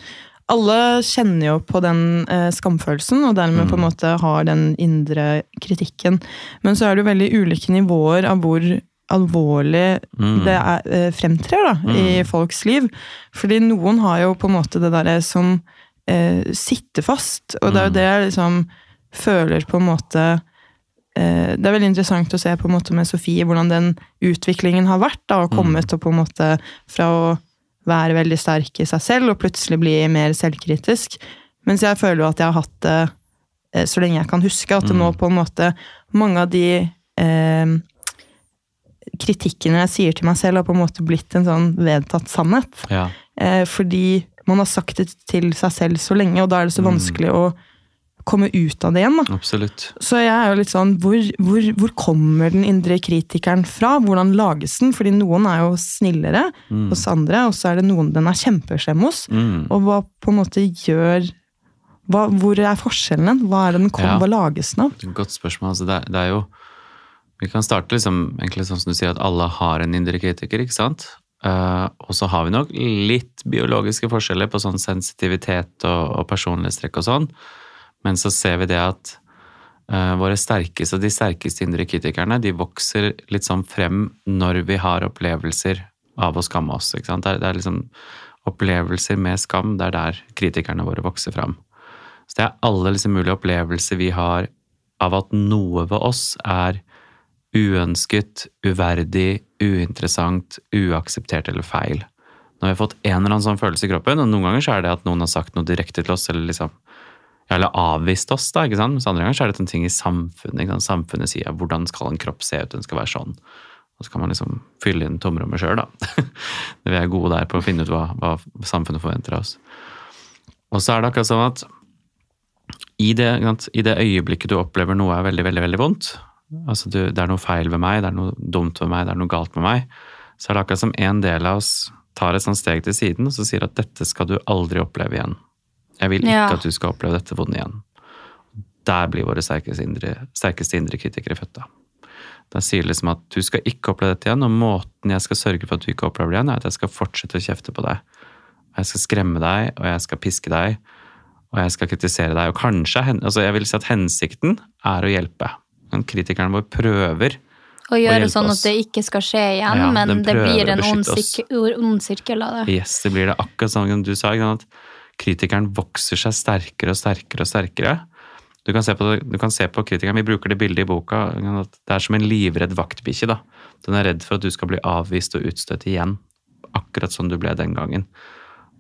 S3: alle kjenner jo på den eh, skamfølelsen, og dermed på en måte har den indre kritikken. Men så er det jo veldig ulike nivåer av hvor alvorlig
S5: Mm.
S3: det er, eh, fremtrer da, i folks liv. Fordi noen har jo på en måte det derre som eh, sitter fast, og det er jo
S5: Mm.
S3: det jeg liksom føler på en måte eh, Det er veldig interessant å se på en måte med Sofie hvordan den utviklingen har vært. da, Og kommet og på en måte fra å være veldig sterk i seg selv og plutselig bli mer selvkritisk. Mens jeg føler jo at jeg har hatt det eh, så lenge jeg kan huske. At det nå på en måte Mange av de eh, kritikkene jeg sier til meg selv, har på en måte blitt en sånn vedtatt sannhet.
S5: Ja.
S3: Eh, fordi man har sagt det til seg selv så lenge, og da er det så vanskelig å komme ut av det igjen. da.
S5: Absolutt.
S3: Så jeg er jo litt sånn, hvor, hvor, hvor kommer den indre kritikeren fra? Hvordan lages den? Fordi noen er jo snillere hos andre, og så er det noen den er kjempeslem hos.
S5: Mm.
S3: Og hva på en måte gjør Hva, hvor er forskjellen? Hva er det den kom,
S5: Ja.
S3: hva lages den av?
S5: Godt spørsmål. Altså, det, det er jo Vi kan starte liksom, egentlig sånn som du sier, at alle har en indre kritiker, ikke sant? Uh, og så har vi nok litt biologiske forskjeller på sånn sensitivitet og, og personlighetstrekk og sånn. Men så ser vi det at uh, våre sterkeste, de sterkeste indre kritikerne, de vokser litt sånn frem når vi har opplevelser av å skamme oss. Ikke sant? Det, er, det er liksom opplevelser med skam, det er der kritikerne våre vokser fram. Så det er alle liksom mulige opplevelser vi har av at noe ved oss er uønsket, uverdig, uinteressant, uakseptert eller feil. Når vi har fått en eller annen sånn følelse i kroppen, og noen ganger så er det at noen har sagt noe direkte til oss, eller liksom eller avvist oss, da, ikke sant? Mens andre ganger så er det en ting i samfunnet. Ikke sant? Samfunnet sier hvordan skal en kropp se ut, den skal være sånn. Og så kan man liksom fylle inn tomrommet sjøl, da. [laughs] Vi er gode der på å finne ut hva, hva samfunnet forventer av oss. Og så er det akkurat sånn at i det, i det øyeblikket du opplever noe er veldig, veldig, veldig vondt, altså du, det er noe feil ved meg, det er noe dumt ved meg, det er noe galt med meg, så er det akkurat som en del av oss tar et sånt steg til siden og så sier at dette skal du aldri oppleve igjen. Jeg vil ikke
S4: Ja.
S5: at du skal oppleve dette vonde igjen. Der blir våre sterkeste indre, sterkeste indre kritikere født da. Da sier liksom at du skal ikke oppleve dette igjen, og måten jeg skal sørge for at du ikke opplever det igjen, er at jeg skal fortsette å kjefte på deg. Jeg skal skremme deg, og jeg skal piske deg, og jeg skal kritisere deg. Og kanskje, altså jeg vil si at hensikten er å hjelpe. Men kritikeren vår prøver
S4: å gjøre
S5: hjelpe
S4: sånn at det ikke skal skje igjen,
S5: Ja,
S4: men det blir en ond,
S5: oss.
S4: sirkel av det.
S5: Yes, det blir det akkurat sånn som du sa, at kritikeren vokser seg sterkere og sterkere og sterkere. Du kan på, du kan se på kritikeren, vi bruker det bildet i boka, at det er som en livredd vaktbikkje. da. Den er redd for at du skal bli avvist og utstøtt igjen, akkurat som du ble den gangen.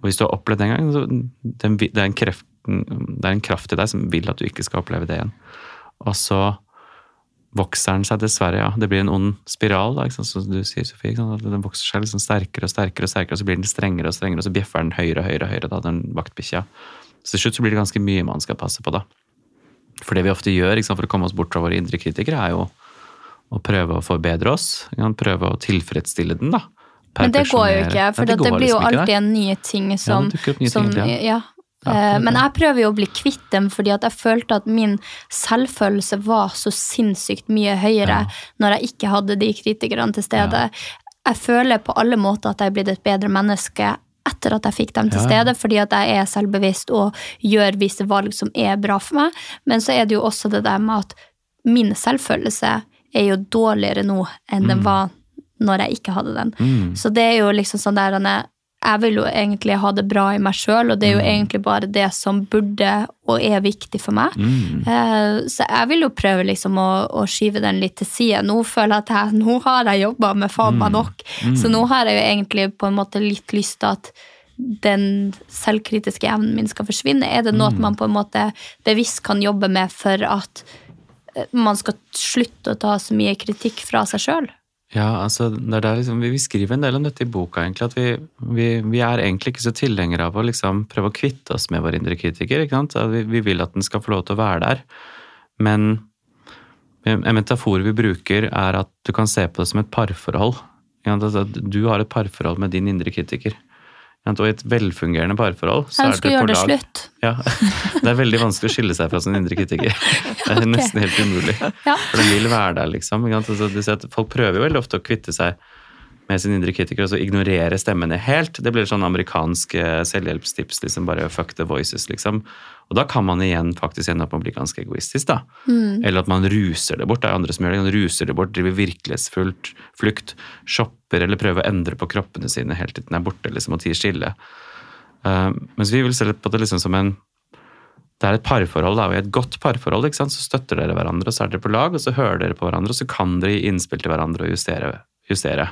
S5: Og hvis du har opplevd den gangen, så det, er kreft, det er en kraft i deg som vil at du ikke skal oppleve det igjen. Og så vokser den seg dessverre, ja. Det blir en ond spiral, da, som du sier, Sofie. Den vokser seg liksom sterkere og sterkere, og sterkere, og så blir den strengere og strengere, og så bjeffer den høyere og høyere, høyere, da, den vaktbikkja. Så til slutt så blir det ganske mye man skal passe på, da. For det vi ofte gjør sant, for å komme oss bort fra våre indre kritikere, er jo å prøve å forbedre oss. Prøve å tilfredsstille den, da.
S4: Men det går jo ikke, for
S5: Nei,
S4: det, det blir
S5: liksom jo
S4: alltid nye ting som,
S5: ja, nye
S4: som
S5: ting ja.
S4: ja.
S5: Ja,
S4: Eh, Men jeg prøver jo å bli kvitt dem, fordi at jeg følte at min selvfølelse var så sinnssykt mye høyere når jeg ikke hadde de kritikerne til stede. Jeg føler på alle måter at jeg er blitt et bedre menneske etter at jeg fikk dem til
S5: Ja, ja.
S4: stede, fordi at jeg er selvbevisst og gjør visse valg som er bra for meg. Men så er det jo også det der med at min selvfølelse er jo dårligere nå enn den var når jeg ikke hadde den.
S5: Mm.
S4: Så det er jo liksom sånn der Jeg vil jo egentlig ha det bra i meg sjøl, og det er jo egentlig bare det som burde og er viktig for meg.
S5: Mm.
S4: Eh, Så jeg vil jo prøve liksom å, å skyve den litt til side. Nå føler jeg at jeg, nå har jeg jobba med faen meg nok, så nå har jeg jo egentlig på en måte litt lyst til at den selvkritiske evnen min skal forsvinne. Er det noe at man på en måte bevisst kan jobbe med for at eh, man skal slutte å ta så mye kritikk fra seg sjøl?
S5: Ja, altså, liksom, vi, vi skriver en del om dette i boka, egentlig. At vi, vi, vi er egentlig ikke så tilhengere av å liksom prøve å kvitte oss med vår indre kritiker. At Vi, vi vil at den skal få lov til å være der. Men en metafor vi bruker, er at du kan se på det som et parforhold. Altså, at Du har et parforhold med din indre kritiker. Og i et velfungerende parforhold så
S4: Jeg
S5: er det
S4: gjøre det slutt.
S5: Ja, [laughs] Det er veldig vanskelig å skille seg fra sin indre kritiker. [laughs] Det er nesten helt umulig.
S4: Ja.
S5: For den vil være der, liksom. folk prøver jo veldig ofte å kvitte seg med sin indre kritiker og så ignorere stemmene helt. Det blir sånn amerikansk eh, selvhjelpstips, liksom bare fuck the voices, liksom. Og da kan man igjen faktisk ende opp med å bli ganske egoistisk, da. Eller at man ruser det bort. Det er andre som gjør det. Man ruser det bort, driver virkelighetsfullt flukt, shopper eller prøver å endre på kroppene sine helt til den er borte, liksom, og tier stille. Uh, mens vi vil se på det liksom som en det er et parforhold, da, og i et godt parforhold ikke sant? så støtter dere hverandre, og så er dere på lag, og så hører dere på hverandre, og så kan dere gi innspill til hverandre og justere, justere.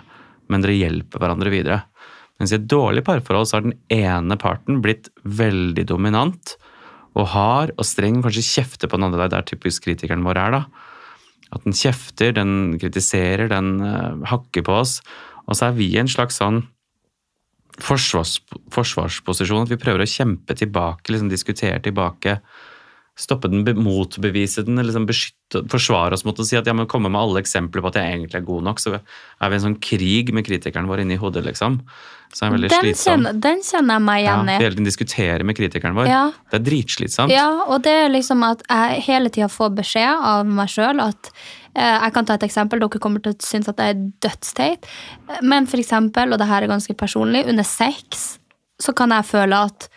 S5: Men dere hjelper hverandre videre. Mens i et dårlig parforhold så har den ene parten blitt veldig dominant og hard og streng, kanskje kjefter på den andre. Det er typisk kritikeren vår er, da. At den kjefter, den kritiserer, den uh, hakker på oss. Og så er vi i en slags sånn forsvars, forsvarsposisjon, at vi prøver å kjempe tilbake, liksom diskutere tilbake. Stoppe den, motbevise den, liksom beskytte, forsvare oss mot å si at ja, men komme med alle eksempler på at jeg egentlig er god nok, så er vi en sånn krig med kritikeren vår inni hodet, liksom. Så er veldig
S4: Den
S5: slitsom.
S4: kjenner, den kjenner jeg meg igjen i.
S5: Ja, hele tiden diskutere med kritikeren vår.
S4: Ja.
S5: Det er dritslitsomt.
S4: Ja, og det er liksom at jeg hele tida får beskjed av meg sjøl at eh, Jeg kan ta et eksempel, dere kommer til å synes at det er dødsteit. Men for eksempel, og det her er ganske personlig, under sex så kan jeg føle at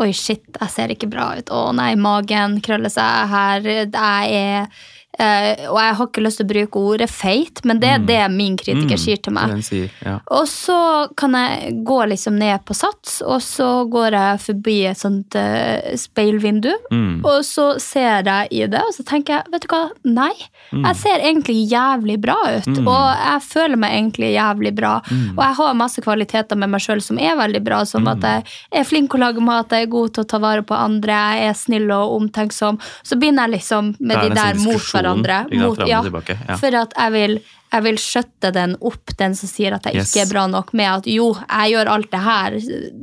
S4: Oi, shit, jeg ser ikke bra ut. Å nei, magen krøller seg her. Jeg er eh, Og jeg har ikke lyst til å bruke ordet feit, men det er det min kritiker
S5: Mm,
S4: sier til meg.
S5: sier, ja.
S4: Og så kan jeg gå liksom ned på sats, og så går jeg forbi et sånt uh, speilvindu.
S5: Mm.
S4: Og så ser jeg i det, og så tenker jeg, vet du hva, nei.
S5: Mm.
S4: Jeg ser egentlig jævlig bra ut,
S5: Mm.
S4: og jeg føler meg egentlig jævlig bra.
S5: Mm.
S4: Og jeg har masse kvaliteter med meg sjøl som er veldig bra, som
S5: Mm.
S4: at jeg er flink å lage mat, jeg er god til å ta vare på andre, jeg er snill og omtenksom. Så begynner jeg liksom med de der mot
S5: diskusjon,
S4: hverandre. Mot, ja,
S5: tilbake, ja.
S4: For at jeg vil, jeg vil skjøtte den opp, den som sier at jeg
S5: Yes.
S4: ikke er bra nok, med at jo, jeg gjør alt det her.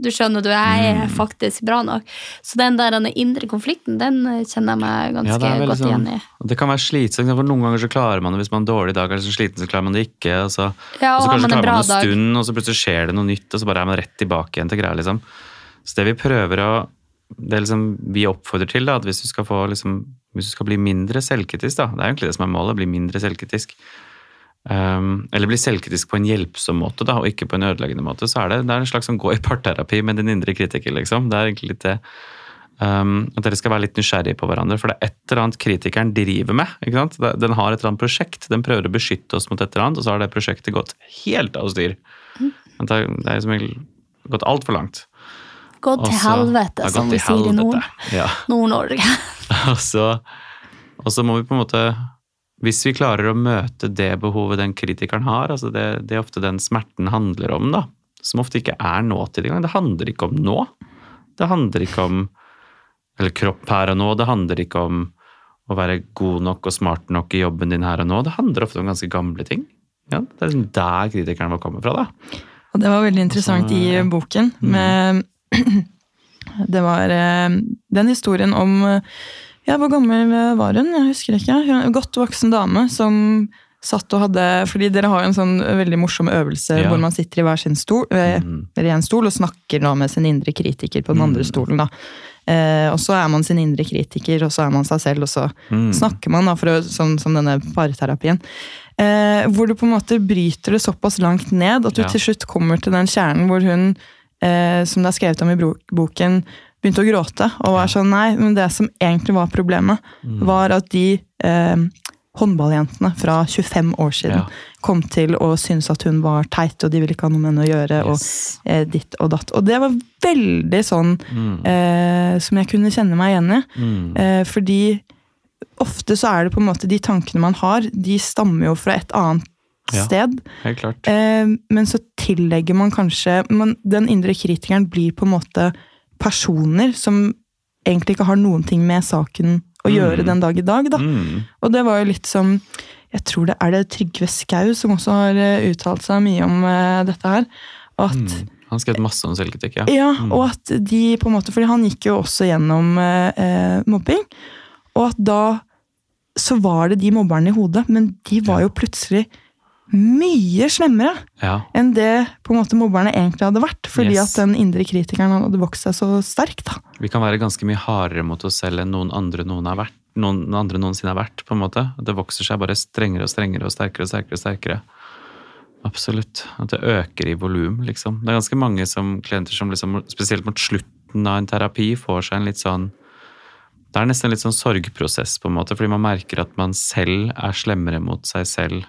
S4: Du skjønner, du, jeg
S5: Mm.
S4: er faktisk bra nok. Så den der den indre konflikten, den kjenner jeg meg ganske
S5: Ja, det
S4: godt
S5: sånn-
S4: igjen i.
S5: Det kan være slitsomt, for noen ganger så klarer man det hvis man har en dårlig dag, eller så sliten så klarer man det ikke. Og så,
S4: Ja, og
S5: og så kanskje
S4: man
S5: klarer
S4: man
S5: man en stund, og så plutselig skjer det noe nytt, og så bare er man rett tilbake igjen til greia, liksom. Så det vi prøver å Det liksom vi oppfordrer til, da, at hvis du skal få liksom Hvis du skal bli mindre selvkritisk, da, det er egentlig det som er målet, bli mindre selvkritisk. Um, eller bli selvkritisk på en hjelpsom måte, da, og ikke på en ødeleggende måte, så er det, det er en slags sånn gå i parterapi med din indre kritiker, liksom. Det er egentlig litt det. Um, at dere skal være litt nysgjerrige på hverandre, for det er et eller annet kritikeren driver med. ikke sant? Den har et eller annet prosjekt, den prøver å beskytte oss mot et eller annet, og så har det prosjektet gått helt av styr. Det har liksom som gått altfor langt.
S4: Gått til helvete, som vi sier i
S5: Nord-Norge. [laughs] Ja. Og så, og så må vi på en måte Hvis vi klarer å møte det behovet den kritikeren har, altså det, det er ofte den smerten handler om, da, som ofte ikke er nåtid engang. Det handler ikke om nå. Det handler ikke om eller kropp her og nå. Det handler ikke om å være god nok og smart nok i jobben din her og nå. Det handler ofte om ganske gamle ting. Ja, det er liksom der kritikeren vår kommer fra, da.
S3: Og det var veldig interessant i boken. Med, [clears throat] det var eh, den historien om eh, Ja, hvor gammel var hun? Jeg husker ikke. En godt voksen dame som satt og hadde Fordi dere har jo en sånn veldig morsom øvelse
S5: Ja.
S3: hvor man sitter i hver sin stol, mm. eller i en stol og snakker da med sin indre kritiker på den andre stolen. da. Eh, og så er man sin indre kritiker, og så er man seg selv, og så
S5: Mm.
S3: snakker man da, å, som, som denne parterapien. Eh, hvor du på en måte bryter det såpass langt ned at du
S5: Ja.
S3: til slutt kommer til den kjernen hvor hun, eh, som det er skrevet om i boken, begynte å gråte. Og var sånn, nei, men det som egentlig var problemet,
S5: Mm.
S3: var at de eh, håndballjentene fra 25 år siden
S5: Ja.
S3: kom til å synes at hun var teit, og de ville ikke ha noe med henne å gjøre,
S5: Yes.
S3: og eh, ditt og datt. Og det var veldig sånn
S5: Mm.
S3: eh, som jeg kunne kjenne meg igjen i.
S5: Mm.
S3: Eh, fordi ofte så er det på en måte de tankene man har, de stammer jo fra et annet
S5: Ja.
S3: sted.
S5: Helt klart.
S3: Eh, men så tillegger man kanskje man, Den indre kritikeren blir på en måte personer som egentlig ikke har noen ting med saken å
S5: Mm.
S3: gjøre den dag i dag. da.
S5: Mm.
S3: Og det var jo litt som Jeg tror det er det Trygve Skau som også har eh, uttalt seg mye om eh, dette her. At
S5: Mm. Han skrev masse om selvkritikk, ja.
S3: ja,
S5: Mm.
S3: og at de på en måte Fordi han gikk jo også gjennom eh, mobbing. Og at da så var det de mobberne i hodet, men de var jo plutselig mye slemmere
S5: ja.
S3: enn det på en måte mobberne egentlig hadde vært. Fordi
S5: Yes.
S3: at den indre kritikeren hadde vokst seg så sterk. da.
S5: Vi kan være ganske mye hardere mot oss selv enn noen andre, noen har vært, noen andre noensinne har vært. på en måte. Det vokser seg bare strengere og strengere og sterkere og sterkere. og sterkere. Absolutt. At det øker i volum, liksom. Det er ganske mange som, klienter som liksom, spesielt mot slutten av en terapi får seg en litt sånn Det er nesten en litt sånn sorgprosess, på en måte, fordi man merker at man selv er slemmere mot seg selv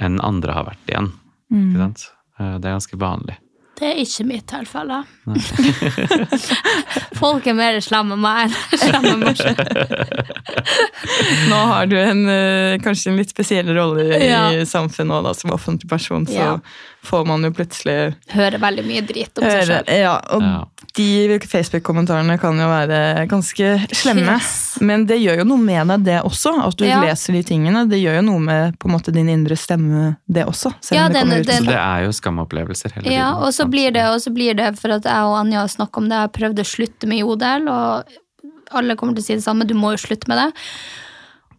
S5: enn andre har vært igjen.
S3: Mm.
S5: Ikke sant? Eh, Det er ganske vanlig.
S4: Det er ikke mitt tilfelle. [laughs] Folk er mer slemme enn meg. [laughs] Slemme enn.
S3: Nå har du en, eh, kanskje en litt spesiell rolle i samfunnet også, da, som offentlig person, så
S4: Ja.
S3: får man jo plutselig
S4: Hører veldig mye drit om seg selv.
S3: Ja, og
S5: Ja.
S3: de Facebook-kommentarene kan jo være ganske slemme.
S4: Yes.
S3: Men det gjør jo noe med deg, det også. At du
S4: Ja.
S3: leser de tingene. Det gjør jo noe med på en måte din indre stemme, det også. Selv
S4: Ja,
S3: om det
S4: den-
S3: kommer ut
S4: den-
S5: Så det er jo skamopplevelser hele tiden.
S4: Ja, og så blir det, og så blir det for at jeg og Anja har snakket om det, jeg prøvde å slutte med jodel, og alle kommer til å si det samme, du må jo slutte med det.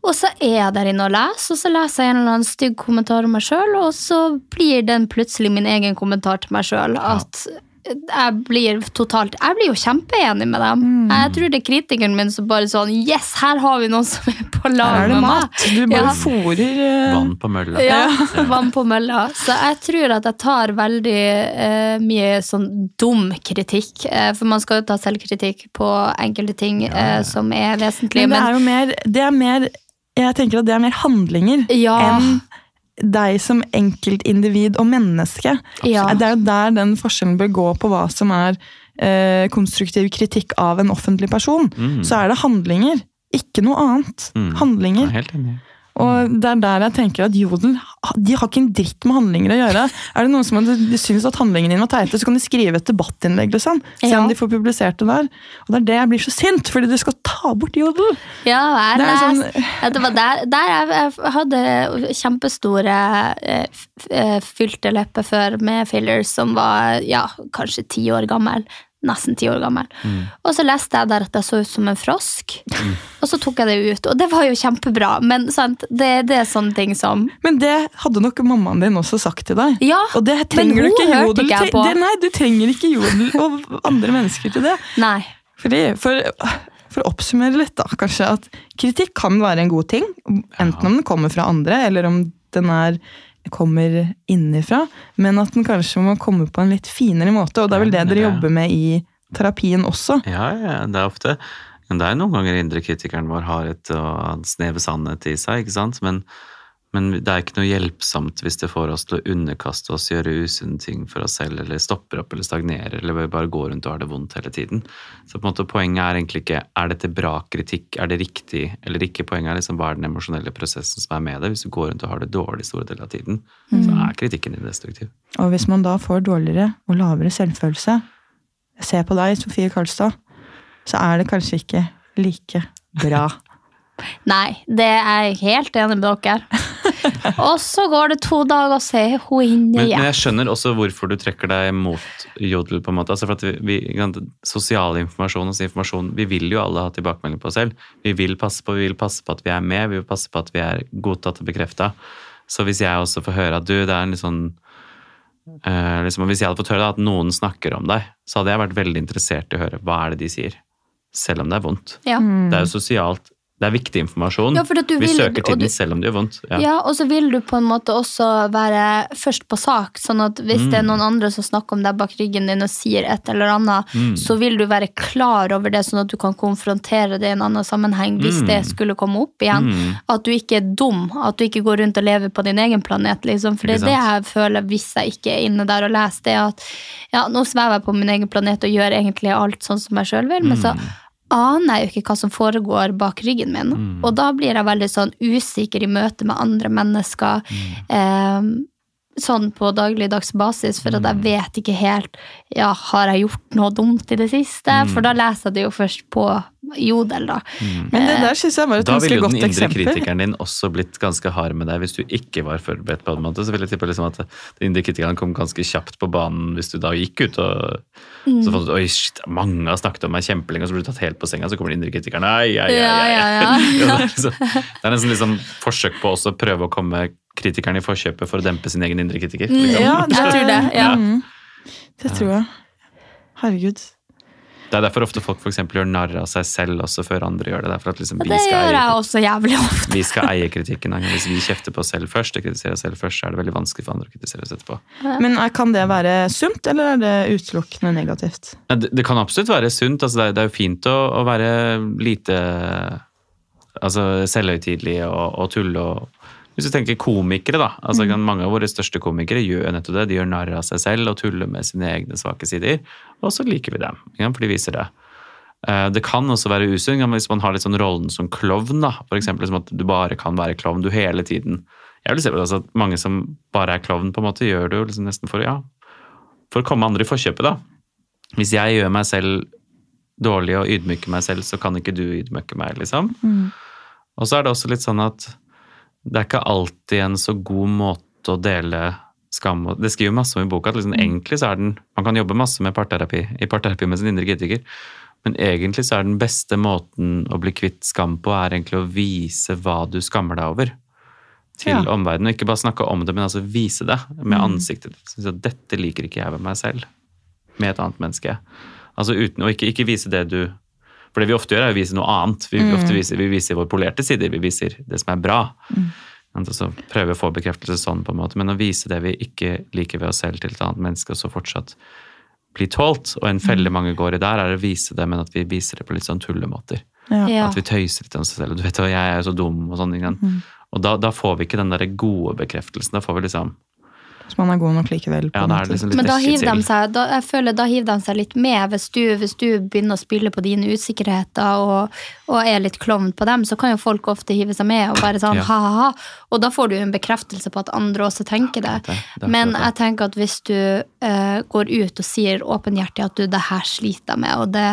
S4: Og så er jeg der inne og leser, og så leser jeg en eller annen stygg kommentar om meg sjøl, og så blir den plutselig min egen kommentar til meg sjøl. At jeg blir totalt Jeg blir jo kjempeenig med dem.
S3: Mm.
S4: Jeg tror det er kritikeren min som bare sånn Yes, her har vi noen som er på lag med
S3: mat.
S4: meg.
S3: Du bare
S4: Ja.
S3: fôrer eh,
S5: Vann på mølla.
S4: Ja, [laughs] vann på mølla. Så jeg tror at jeg tar veldig uh, mye sånn dum kritikk. Uh, for man skal jo ta selvkritikk på enkelte ting eh, som er vesentlige.
S3: Men det er jo mer, det er mer Jeg tenker at det er mer handlinger
S4: Ja.
S3: enn deg som enkeltindivid og menneske.
S4: Ja.
S3: Det er jo der den forskjellen bør gå på hva som er eh, konstruktiv kritikk av en offentlig person.
S5: Mm.
S3: Så er det handlinger, ikke noe annet.
S5: Mm.
S3: Handlinger.
S5: Er helt enig.
S3: Og det er der jeg tenker at Jodel de har ikke en dritt med handlinger å gjøre. Er det noen som hadde- syns at handlingene dine var teite, så kan de skrive et debattinnlegg. liksom. Se om de får publisert det der. Og det er det jeg blir så sint, fordi du skal ta bort Jodel.
S4: ja, jeg
S3: Det er sånn-
S4: ja, det var der, der jeg, jeg hadde kjempestore eh, eh, fylte lepper før med fillers som var ja, kanskje ti år gammel. Nesten ti år gammel. Og så leste jeg der at jeg så ut som en frosk. Og så tok jeg det ut, og det var jo kjempebra. Men sant, det, det er sånne ting som
S3: Men det hadde nok mammaen din også sagt til deg.
S4: Ja,
S3: Og det
S4: men
S3: trenger du
S4: hun
S3: ikke
S4: hørte
S3: jodel
S4: ikke jeg på.
S3: Det, nei, du trenger ikke jodel [laughs] og andre mennesker til det.
S4: Nei.
S3: Fordi, for, for å oppsummere litt, da, kanskje, at kritikk kan være en god ting. Enten om den kommer fra andre, eller om den er kommer innifra. Men at den kanskje må komme på en litt finere måte. Og det er vel det dere jobber med i terapien også.
S5: Ja, ja, det er ofte Men det er noen ganger indre kritikeren vår har et uh, snev sannhet i seg, ikke sant? Men, men det er ikke noe hjelpsomt hvis det får oss til å underkaste oss, gjøre usunne ting for oss selv, eller stopper opp eller stagnerer, eller bare går rundt og har det vondt hele tiden. Så på en måte poenget er egentlig ikke er dette bra kritikk, er det riktig eller ikke. Poenget er liksom hva er den emosjonelle prosessen som er med det. Hvis du går rundt og har det dårlig store deler av tiden, så er kritikken din destruktiv.
S3: Og hvis man da får dårligere og lavere selvfølelse, se på deg, Sofie Karlstad, så er det kanskje ikke like bra. [laughs]
S4: Nei, det er jeg helt enig med dere. [laughs] og så går det to dager, og så er hun inne
S5: Men, men jeg skjønner også hvorfor du trekker deg mot jodel. på en måte. Altså for at vi, vi, Sosial informasjon og informasjon Vi vil jo alle ha tilbakemelding på oss selv. Vi vil passe på vi vil passe på at vi er med, vi vil passe på at vi er godtatt og bekrefta. Så hvis jeg også får høre at du, det er en litt sånn eh, liksom, Hvis jeg hadde fått høre da, at noen snakker om deg, så hadde jeg vært veldig interessert i å høre hva er det de sier. Selv om det er vondt.
S4: Ja.
S5: Det er jo sosialt. Det er viktig informasjon.
S4: Ja,
S5: vi
S4: vil-
S5: søker tiden
S4: du-
S5: selv om det gjør vondt.
S4: Ja. og så vil du på en måte også være først på sak. sånn at hvis
S5: Mm.
S4: det er noen andre som snakker om deg bak ryggen din og sier et eller annet,
S5: Mm.
S4: så vil du være klar over det, sånn at du kan konfrontere det i en annen sammenheng hvis
S5: Mm.
S4: det skulle komme opp igjen.
S5: Mm.
S4: At du ikke er dum, at du ikke går rundt og lever på din egen planet. Liksom. For det er det jeg føler hvis jeg ikke er inne der og leser, det at ja, nå svever jeg på min egen planet og gjør egentlig alt sånn som jeg sjøl vil, men så
S5: Mm.
S4: Aner jeg jo ikke hva som foregår bak ryggen min.
S5: Mm.
S4: Og da blir jeg veldig sånn usikker i møte med andre mennesker. Eh, sånn på dagligdags basis, for at jeg vet ikke helt ja, Har jeg gjort noe dumt i det siste? For da leser jeg det jo først på Jodel, da.
S3: Men det der syns jeg var et
S5: Da ville den indre kritikeren din også blitt ganske hard med deg hvis du ikke var forberedt på en måte. Så vil jeg tippe liksom at den indre kritikeren kom ganske kjapt på banen hvis du da gikk ut og
S4: Mm.
S5: så fant du ut oi shit, mange har snakket om meg kjempelenge, og så blir du tatt helt på senga, så kommer den indre kritikeren ai, ai, ai, ai.
S4: ja, ja.
S5: Ja, [laughs] det, er liksom, det er nesten liksom forsøk på også å prøve å komme kritikeren i forkjøpet for å dempe sin egen indre kritiker. liksom.
S3: Ja,
S4: Jeg tror det. Ja.
S3: Mm. Det tror jeg. Herregud.
S5: Det er derfor ofte folk for eksempel gjør narr av seg selv også før andre gjør det. Det er for at liksom vi
S4: det
S5: skal
S4: gjør
S5: eie
S4: jeg også jævlig ofte.
S5: vi skal eie kritikken. Hvis vi kjefter på oss selv først, og kritiserer oss selv først, så er det veldig vanskelig for andre å kritisere oss etterpå.
S3: Men kan det være sunt, eller er det utelukkende negativt?
S5: Ja, Det, det kan absolutt være sunt. Altså, det, er, det er jo fint å, å være lite altså, selvhøytidelig og, og tulle. Og, hvis du tenker komikere, da. Altså, Mange av våre største komikere gjør nettopp det. De gjør narr av seg selv og tuller med sine egne svake sider. Og så liker vi dem, for de viser det. Eh, Det kan også være usunt hvis man har litt sånn rollen som klovn. da, For eksempel som at du bare kan være klovn du hele tiden. Jeg vil se på det altså at Mange som bare er klovn, på en måte gjør det jo liksom nesten for, ja, for å komme andre i forkjøpet. da. Hvis jeg gjør meg selv dårlig og ydmyker meg selv, så kan ikke du ydmyke meg, liksom. Og så er det også litt sånn at det er ikke alltid en så god måte å dele skam og Det skriver masse om i boka at liksom, egentlig så er den Man kan jobbe masse med parterapi, i parterapi med sin indre kritiker, Men egentlig så er den beste måten å bli kvitt skam på, er egentlig å vise hva du skammer deg over. Til
S3: Ja.
S5: omverdenen. Og ikke bare snakke om det, men altså vise det med
S3: Mm.
S5: ansiktet. Så dette liker ikke jeg ved meg selv. Med et annet menneske. Altså uten, Og ikke, ikke vise det du For det vi ofte gjør, er å vise noe annet. Vi,
S3: Mm.
S5: ofte viser, vi viser våre polerte sider. Vi viser det som er bra.
S3: Mm.
S5: Og så prøver vi å få bekreftelse sånn, på en måte. Men å vise det vi ikke liker ved oss selv til et annet menneske, og så fortsatt bli tålt. Og en
S3: Mm.
S5: felle mange går i der, er å vise det, men at vi viser det på litt sånn tullemåter.
S3: Ja.
S5: At vi tøyser litt om oss selv. Og du vet jo, jeg er jo så dum, og sånn.
S3: Mm.
S5: Og da, da får vi ikke den der gode bekreftelsen. Da får vi liksom
S3: Så man er god nok likevel. på
S5: Ja, er liksom litt
S4: Men da hiver de seg, da, jeg føler da hiver de seg litt med. Hvis du, hvis du begynner å spille på dine usikkerheter og, og er litt klovn på dem, så kan jo folk ofte hive seg med og bare sånn
S5: Ja.
S4: ha-ha-ha. Og da får du jo en bekreftelse på at andre også tenker det.
S5: Det
S4: Men jeg tenker at hvis du uh, går ut og sier åpenhjertig at du, det her sliter jeg med, og det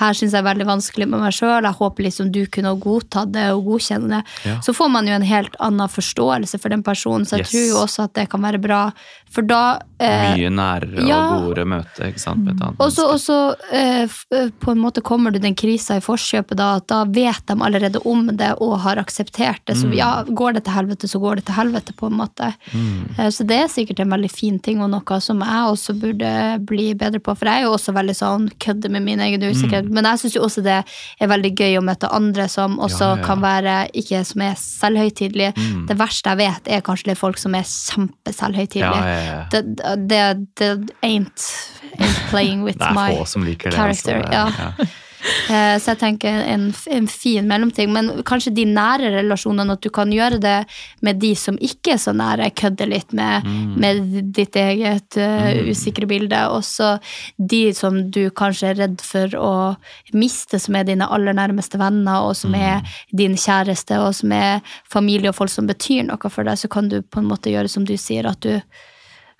S4: her syns jeg er veldig vanskelig med meg sjøl, jeg håper liksom du kunne godta godtatt det og godkjenne det,
S5: Ja.
S4: så får man jo en helt annen forståelse for den personen. Så jeg
S5: Yes.
S4: tror jo også at det kan være bra, for da eh,
S5: Mye nærere
S4: ja.
S5: og godere møte ikke sant,
S4: og så, og så eh, eh, på en måte kommer du den krisa i forkjøpet, da, at da vet de allerede om det og har akseptert det. Så
S5: Mm.
S4: ja, går det til helvete, så går det til helvete, på en måte.
S5: Mm.
S4: Eh, så det er sikkert en veldig fin ting, og noe som jeg også burde bli bedre på. For jeg er jo også veldig sånn kødde med min egen usikkerhet. Men jeg syns jo også det er veldig gøy å møte andre som også
S5: Mm. Ja, ja,
S4: kan være ikke som er selvhøytidelige.
S5: Mm.
S4: Det verste jeg vet, er kanskje litt folk som er kjempeselvhøytidelige.
S5: Ja, ja, ja.
S4: Det, det, det ain't, ain't playing with
S5: Det er
S4: my
S5: det.
S4: character.
S5: altså.
S4: ja. Eh, Så jeg tenker en, en fin mellomting. Men kanskje de nære relasjonene, at du kan gjøre det med de som ikke er så nære, kødde litt med,
S5: Mm.
S4: med ditt eget uh, usikre bilde. Også de som du kanskje er redd for å miste, som er dine aller nærmeste venner, og som er din kjæreste, og som er familie og folk som betyr noe for deg, så kan du på en måte gjøre som du sier, at du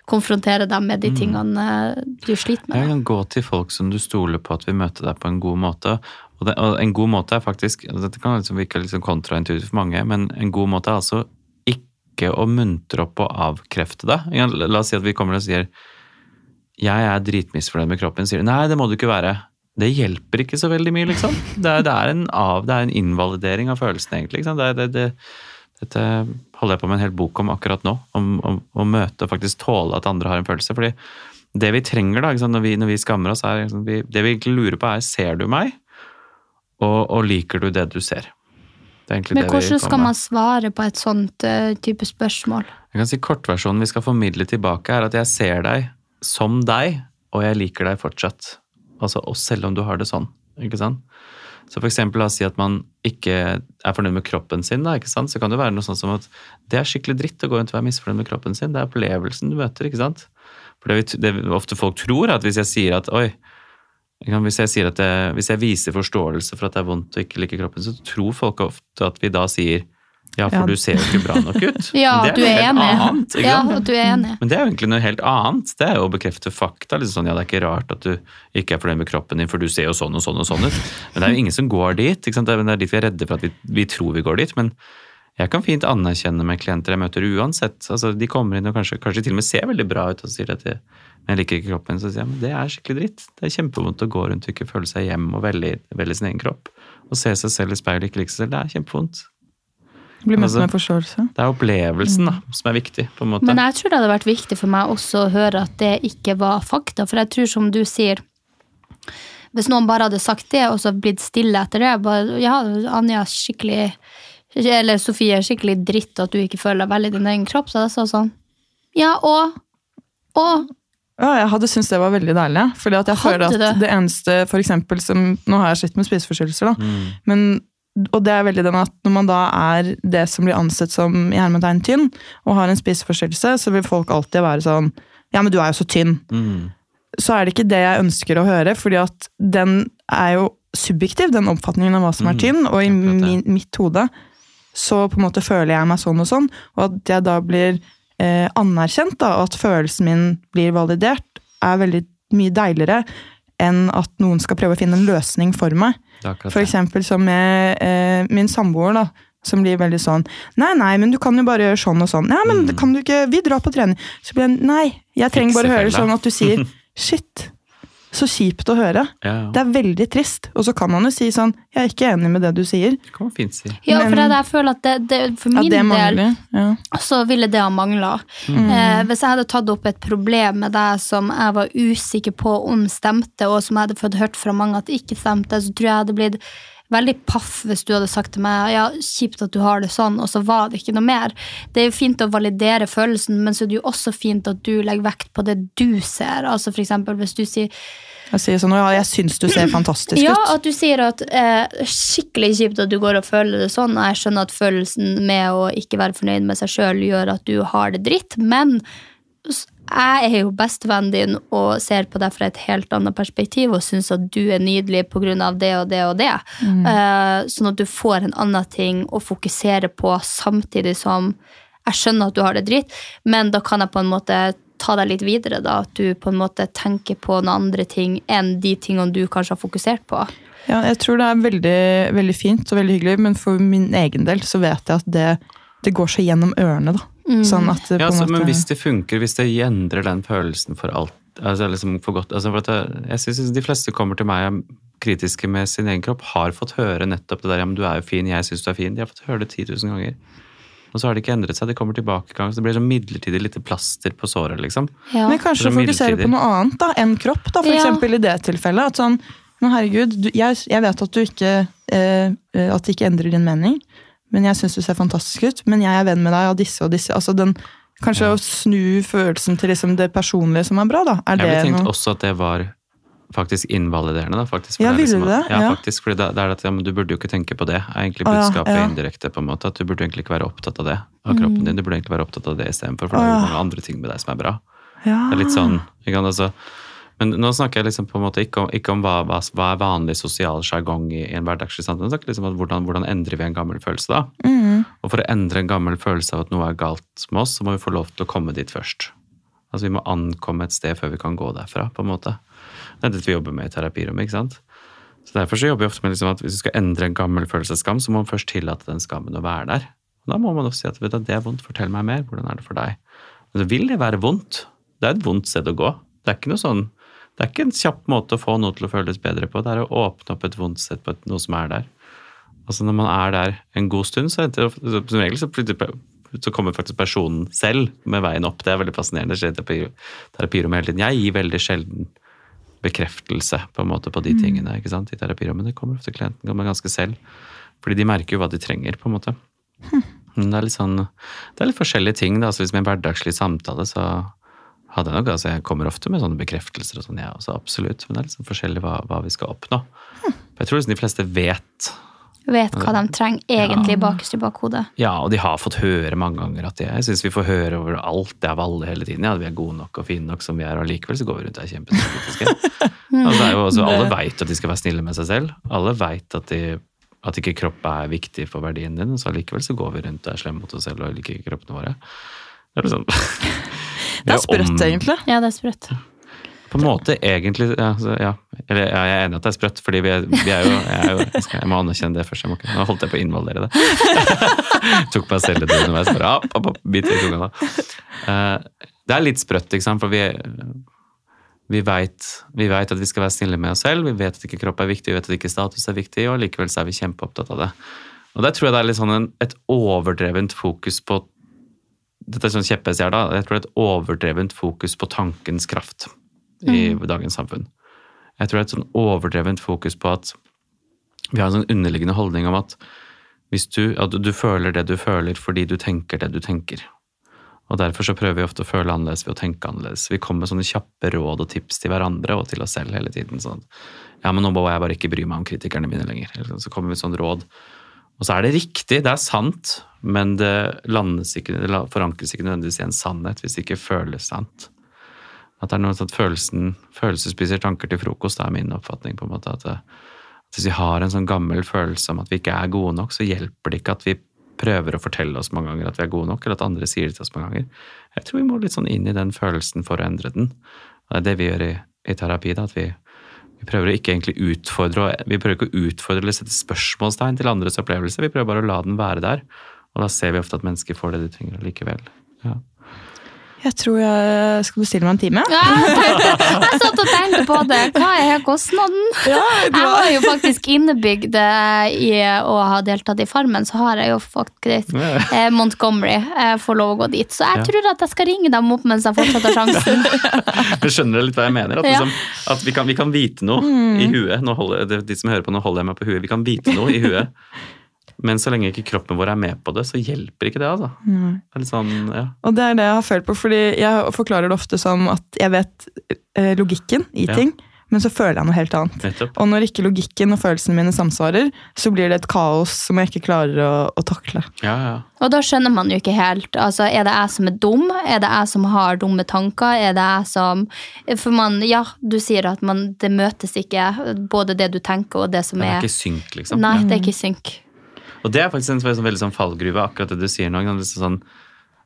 S4: konfronterer dem med de tingene eh, du sliter med.
S5: Jeg kan gå til folk som du stoler på at vil møte deg på en god måte. Og, det, og en god måte er faktisk altså Dette kan liksom virke liksom kontraintuitivt for mange, men en god måte er altså ikke å muntre opp og avkrefte det. La oss si at vi kommer og sier jeg er dritmisfornøyd med kroppen. Sier du nei, det må du ikke være. Det hjelper ikke så veldig mye, liksom. Det er, det er, en, av, det er en invalidering av følelsene, egentlig. Liksom. Det, det, det, dette holder jeg på med en hel bok om akkurat nå. Om, om å møte og faktisk tåle at andre har en følelse. fordi det vi trenger da, når, vi, når vi skammer oss, er liksom, vi, det vi egentlig lurer på er ser du meg, og, og liker du det du ser? Er
S4: Men
S5: det vi
S4: hvordan skal man svare på et sånt uh, type spørsmål?
S5: Jeg kan si Kortversjonen vi skal formidle tilbake, er at jeg ser deg som deg, og jeg liker deg fortsatt. Altså, og selv om du har det sånn. ikke sant? Så eksempel, la oss si at man ikke er fornøyd med kroppen sin, da, ikke sant? så kan det være noe sånt som at det er skikkelig dritt å gå rundt og være misfornøyd med kroppen sin. Det er opplevelsen du møter. ikke sant? For det, det ofte folk tror, at hvis jeg sier at oi, hvis jeg, sier at det, hvis jeg viser forståelse for at det er vondt å ikke like kroppen, så tror folk ofte at vi da sier ja, for
S3: Ja.
S5: du ser jo ikke bra nok ut. [laughs]
S4: Ja, du er enig.
S5: annet,
S4: Ja, du er enig.
S5: Men det er jo egentlig noe helt annet. Det er jo å bekrefte fakta. Liksom sånn, ja, Det er ikke rart at du ikke er fornøyd med kroppen din, for du ser jo sånn og sånn og sånn ut. Men det er jo ingen som går dit. Det er dit vi er redde for at vi, vi tror vi går dit. Men jeg kan fint anerkjenne med klienter jeg møter uansett. Altså, De kommer inn og kanskje, kanskje til og med ser veldig bra ut og sier at de, men jeg liker ikke kroppen. Så sier jeg men det er skikkelig dritt. Det er kjempevondt å gå rundt og ikke føle seg hjemme og velge, velge sin egen kropp. Og se seg selv i speilet og ikke like seg selv. Det er kjempevondt.
S3: Bli møtt
S5: Altså-
S3: med forståelse.
S5: Det er opplevelsen da, som er viktig. på en måte.
S4: Men jeg tror det hadde vært viktig for meg også å høre at det ikke var fakta. For jeg tror, som du sier, hvis noen bare hadde sagt det, og så blitt stille etter det bare, Ja, Anja, skikkelig Eller Sofie, er skikkelig dritt at du ikke føler deg veldig i din egen kropp. Så hadde jeg sagt sånn Ja, og Og
S3: Ja, jeg hadde syntes det var veldig deilig. Fordi at jeg
S4: Hadde
S3: føler at
S4: det?
S3: det eneste, for eksempel, som Nå har jeg slitt med spiseforstyrrelser, da.
S5: Mm.
S3: Men, og det er veldig den at når man da er det som blir ansett som i hermetegn tynn, og har en spiseforstyrrelse, så vil folk alltid være sånn Ja, men du er jo så tynn.
S5: Mm.
S3: Så er det ikke det jeg ønsker å høre, fordi at den er jo subjektiv, den oppfatningen av hva som er
S5: Mm,
S3: tynn, og i min, mitt hode så på en måte føler jeg meg sånn og sånn, og at jeg da blir eh, anerkjent, da, og at følelsen min blir validert, er veldig mye deiligere enn at noen skal prøve å finne en løsning for meg. Eksempel som med eh, min samboer, da. Som blir veldig sånn Nei, nei, men du kan jo bare gjøre sånn og sånn. Ja, men
S5: Mm.
S3: kan du ikke Vi drar på trening. Så blir jeg Nei, jeg trenger bare høre
S5: Fiksefella.
S3: sånn at du sier [laughs] Shit. Så kjipt å høre.
S5: Ja, ja.
S3: Det er veldig trist. Og så kan man jo si sånn Jeg er ikke enig med det du sier.
S5: Det kan man fint si.
S4: Ja, for det, jeg føler at det, det, for min
S3: det
S4: del
S3: mangler. Ja.
S4: så ville det ha mangla. Eh, hvis jeg hadde tatt opp et problem med deg som jeg var usikker på om stemte, og som jeg hadde fått hørt fra mange at ikke stemte, så tror jeg jeg hadde blitt veldig paff hvis du hadde sagt til meg ja, kjipt at du har det sånn, og så var det ikke noe mer. Det er jo fint å validere følelsen, men så er det jo også fint at du legger vekt på det du ser. Altså for eksempel hvis du sier
S3: Jeg sier sånn Ja, jeg syns du ser fantastisk
S4: ja,
S3: ut.
S4: at du sier at eh, skikkelig kjipt at du går og føler det sånn, og jeg skjønner at følelsen med å ikke være fornøyd med seg sjøl gjør at du har det dritt, men jeg er jo bestevennen din og ser på deg fra et helt annet perspektiv og syns at du er nydelig pga. det og det og det. Eh, sånn at du får en annen ting å fokusere på samtidig som jeg skjønner at du har det dritt, men da kan jeg på en måte ta deg litt videre. da, At du på en måte tenker på noen andre ting enn de tingene du kanskje har fokusert på.
S3: Ja, jeg tror det er veldig, veldig fint og veldig hyggelig, men for min egen del så vet jeg at det, det går seg gjennom ørene, da. Sånn at det
S5: Ja, altså,
S3: måte
S5: men hvis det funker, hvis det endrer den følelsen for alt altså liksom for godt, altså for at jeg, jeg synes De fleste kommer til meg og kritiske med sin egen kropp, har fått høre nettopp det der ja, men 'du er jo fin, jeg syns du er fin'. De har fått høre det 10 000 ganger. Og så har det ikke endret seg. Det kommer tilbake i gang, så det blir sånn midlertidig lite plaster på såret. liksom.
S4: Ja.
S3: Men kanskje
S5: er
S3: fokusere på noe annet da, enn kropp, da, for
S4: Ja.
S3: eksempel i det tilfellet. At sånn, men herregud, du, jeg, jeg vet at du ikke eh, eh, At det ikke endrer din mening, men jeg syns du ser fantastisk ut. Men jeg er venn med deg av disse og disse. altså den Kanskje å snu følelsen til liksom det personlige som er bra, da. Er
S5: Jeg ville tenkt
S3: noe
S5: også at det var faktisk invaliderende. da, faktisk.
S3: Ja,
S5: er
S3: ville
S5: liksom
S3: du det?
S5: Ja,
S3: Ja.
S5: faktisk. fordi det, det er at ja, men Du burde jo ikke tenke på det. er egentlig
S3: ja,
S5: budskapet
S3: ja.
S5: indirekte. på en måte, at Du burde egentlig ikke være opptatt av det. av kroppen din, Du burde egentlig være opptatt av det istedenfor, for for det er jo mange andre ting med deg som er bra.
S3: ja.
S5: Det er litt sånn, ikke sant, altså, Men nå snakker jeg liksom på en måte ikke om, ikke om hva, hva, hva er vanlig sosial sjargong i, i en hverdagslig samtale. Jeg snakker liksom om hvordan, hvordan endrer vi en gammel følelse da?
S3: Mm.
S5: Og for å endre en gammel følelse av at noe er galt med oss, så må vi få lov til å komme dit først. Altså Vi må ankomme et sted før vi kan gå derfra. på en måte. Det er dette vi jobber med i terapirommet. ikke sant? Så Derfor så jobber vi ofte med liksom at hvis du skal endre en gammel følelse av skam, så må man først tillate den skammen å være der. Og Da må man også si at vet du, det er vondt, fortell meg mer. Hvordan er det for deg? Men så vil det være vondt. Det er et vondt sted å gå. Det er ikke noe sånn, det er ikke en kjapp måte å få noe til å føles bedre på. Det er å åpne opp et vondt sett på noe som er der. Altså Når man er der en god stund, så, det, som regel så, så kommer faktisk personen selv med veien opp. Det er veldig fascinerende. Det skjer i terapirommet hele tiden. Jeg gir veldig sjelden bekreftelse på en måte på de tingene ikke sant, i terapirommet. Det kommer ofte klienten kommer ganske selv. Fordi de merker jo hva de trenger, på en måte. Men det er litt sånn, det er litt forskjellige ting. da, altså Hvis med en hverdagslig samtale så hadde nok, altså jeg kommer ofte med sånne bekreftelser og sånn, ja, også absolutt. Men det er sånn forskjellig hva, hva vi skal oppnå. Hm. Jeg tror liksom de fleste vet
S4: Vet hva de trenger egentlig bakerst i bakhodet.
S5: Ja, og de har fått høre mange ganger at de, jeg syns vi får høre over alt det av alle hele tiden. Ja, vi er gode nok og fine nok som vi er, og likevel så går vi rundt og er kjempekritiske. [laughs] altså, det er også, alle veit at de skal være snille med seg selv. Alle veit at, at ikke kropp er viktig for verdien din, og så allikevel så går vi rundt og er slemme mot oss selv og liker ikke kroppene våre. Det er liksom [laughs]
S3: Det er sprøtt, egentlig.
S4: Ja, det er sprøtt.
S5: På en måte egentlig, ja. Ja. Eller, ja, jeg er enig i at det er sprøtt, fordi vi er, vi er jo jeg, er jo jeg, skal, jeg må anerkjenne det først. Jeg må ikke, nå holdt jeg på å involvere det. [laughs] Tok meg selv i det underveis. Bare, opp, opp, opp, bit i tunga da. Eh, det er litt sprøtt, ikke sant, for vi, vi veit vet at vi skal være snille med oss selv. Vi vet at ikke kropp er viktig, vi vet at ikke status er viktig, og likevel så er vi kjempeopptatt av det. Og der tror jeg det er litt sånn en, et overdrevent fokus på dette er sånn kjepphest jeg har da, jeg tror det er et overdrevent fokus på tankens kraft i dagens samfunn. Jeg tror det er et sånn overdrevent fokus på at vi har en sånn underliggende holdning om at hvis du, at du føler det du føler fordi du tenker det du tenker. Og derfor så prøver vi ofte å føle annerledes ved å tenke annerledes. Vi kommer med sånne kjappe råd og tips til hverandre og til oss selv hele tiden. sånn ja, men nå må jeg bare ikke bry meg om kritikerne mine lenger. Så kommer vi med sånn råd. Og så er det riktig, det er sant, men det ikke, det forankres ikke nødvendigvis i en sannhet hvis det ikke føles sant. At det er noe sånn at følelsen, følelser spiser tanker til frokost, det er min oppfatning. på en måte, at, det, at Hvis vi har en sånn gammel følelse om at vi ikke er gode nok, så hjelper det ikke at vi prøver å fortelle oss mange ganger at vi er gode nok, eller at andre sier det til oss mange ganger. Jeg tror vi må litt sånn inn i den følelsen for å endre den. Det er det vi gjør i, i terapi. da, at vi, vi prøver ikke egentlig utfordre vi prøver ikke å utfordre eller sette spørsmålstegn til andres opplevelse. Vi prøver bare å la den være der. Og da ser vi ofte at mennesker får det de trenger likevel. Ja.
S3: Jeg tror jeg skal bestille meg en time.
S4: Ja, jeg, satt og tenkte på det. Hva er kostnaden? Jeg har jo faktisk innebygd eh, i å ha deltatt i Farmen, så har jeg jo faktisk eh, Montgomery. Jeg får lov å gå dit. Så jeg tror at jeg skal ringe dem opp mens jeg fortsatt har sjansen. [laughs]
S5: Men skjønner litt hva jeg mener? At, liksom, at vi, kan, vi kan vite noe i huet. Nå holder, de som hører på, nå holder jeg meg på huet. Vi kan vite noe i huet. Men så lenge ikke kroppen vår er med på det, så hjelper ikke det. altså. Det er litt sånn, ja.
S3: Og det er det jeg har følt på, fordi jeg forklarer det ofte som at jeg vet eh, logikken i
S5: Ja.
S3: ting, men så føler jeg noe helt annet.
S5: Nettopp.
S3: Og når ikke logikken og følelsene mine samsvarer, så blir det et kaos som jeg ikke klarer å, å takle.
S5: Ja, ja.
S4: Og da skjønner man jo ikke helt. Altså, Er det jeg som er dum? Er det jeg som har dumme tanker? Er det jeg som For man, ja, du sier at man, det møtes ikke, både det du tenker og det som er
S5: Det er
S4: er
S5: ikke synk, liksom.
S4: Nei, det er ikke synk.
S5: Og det er faktisk en veldig, veldig sånn fallgruve, akkurat det du sier nå. er Sånn,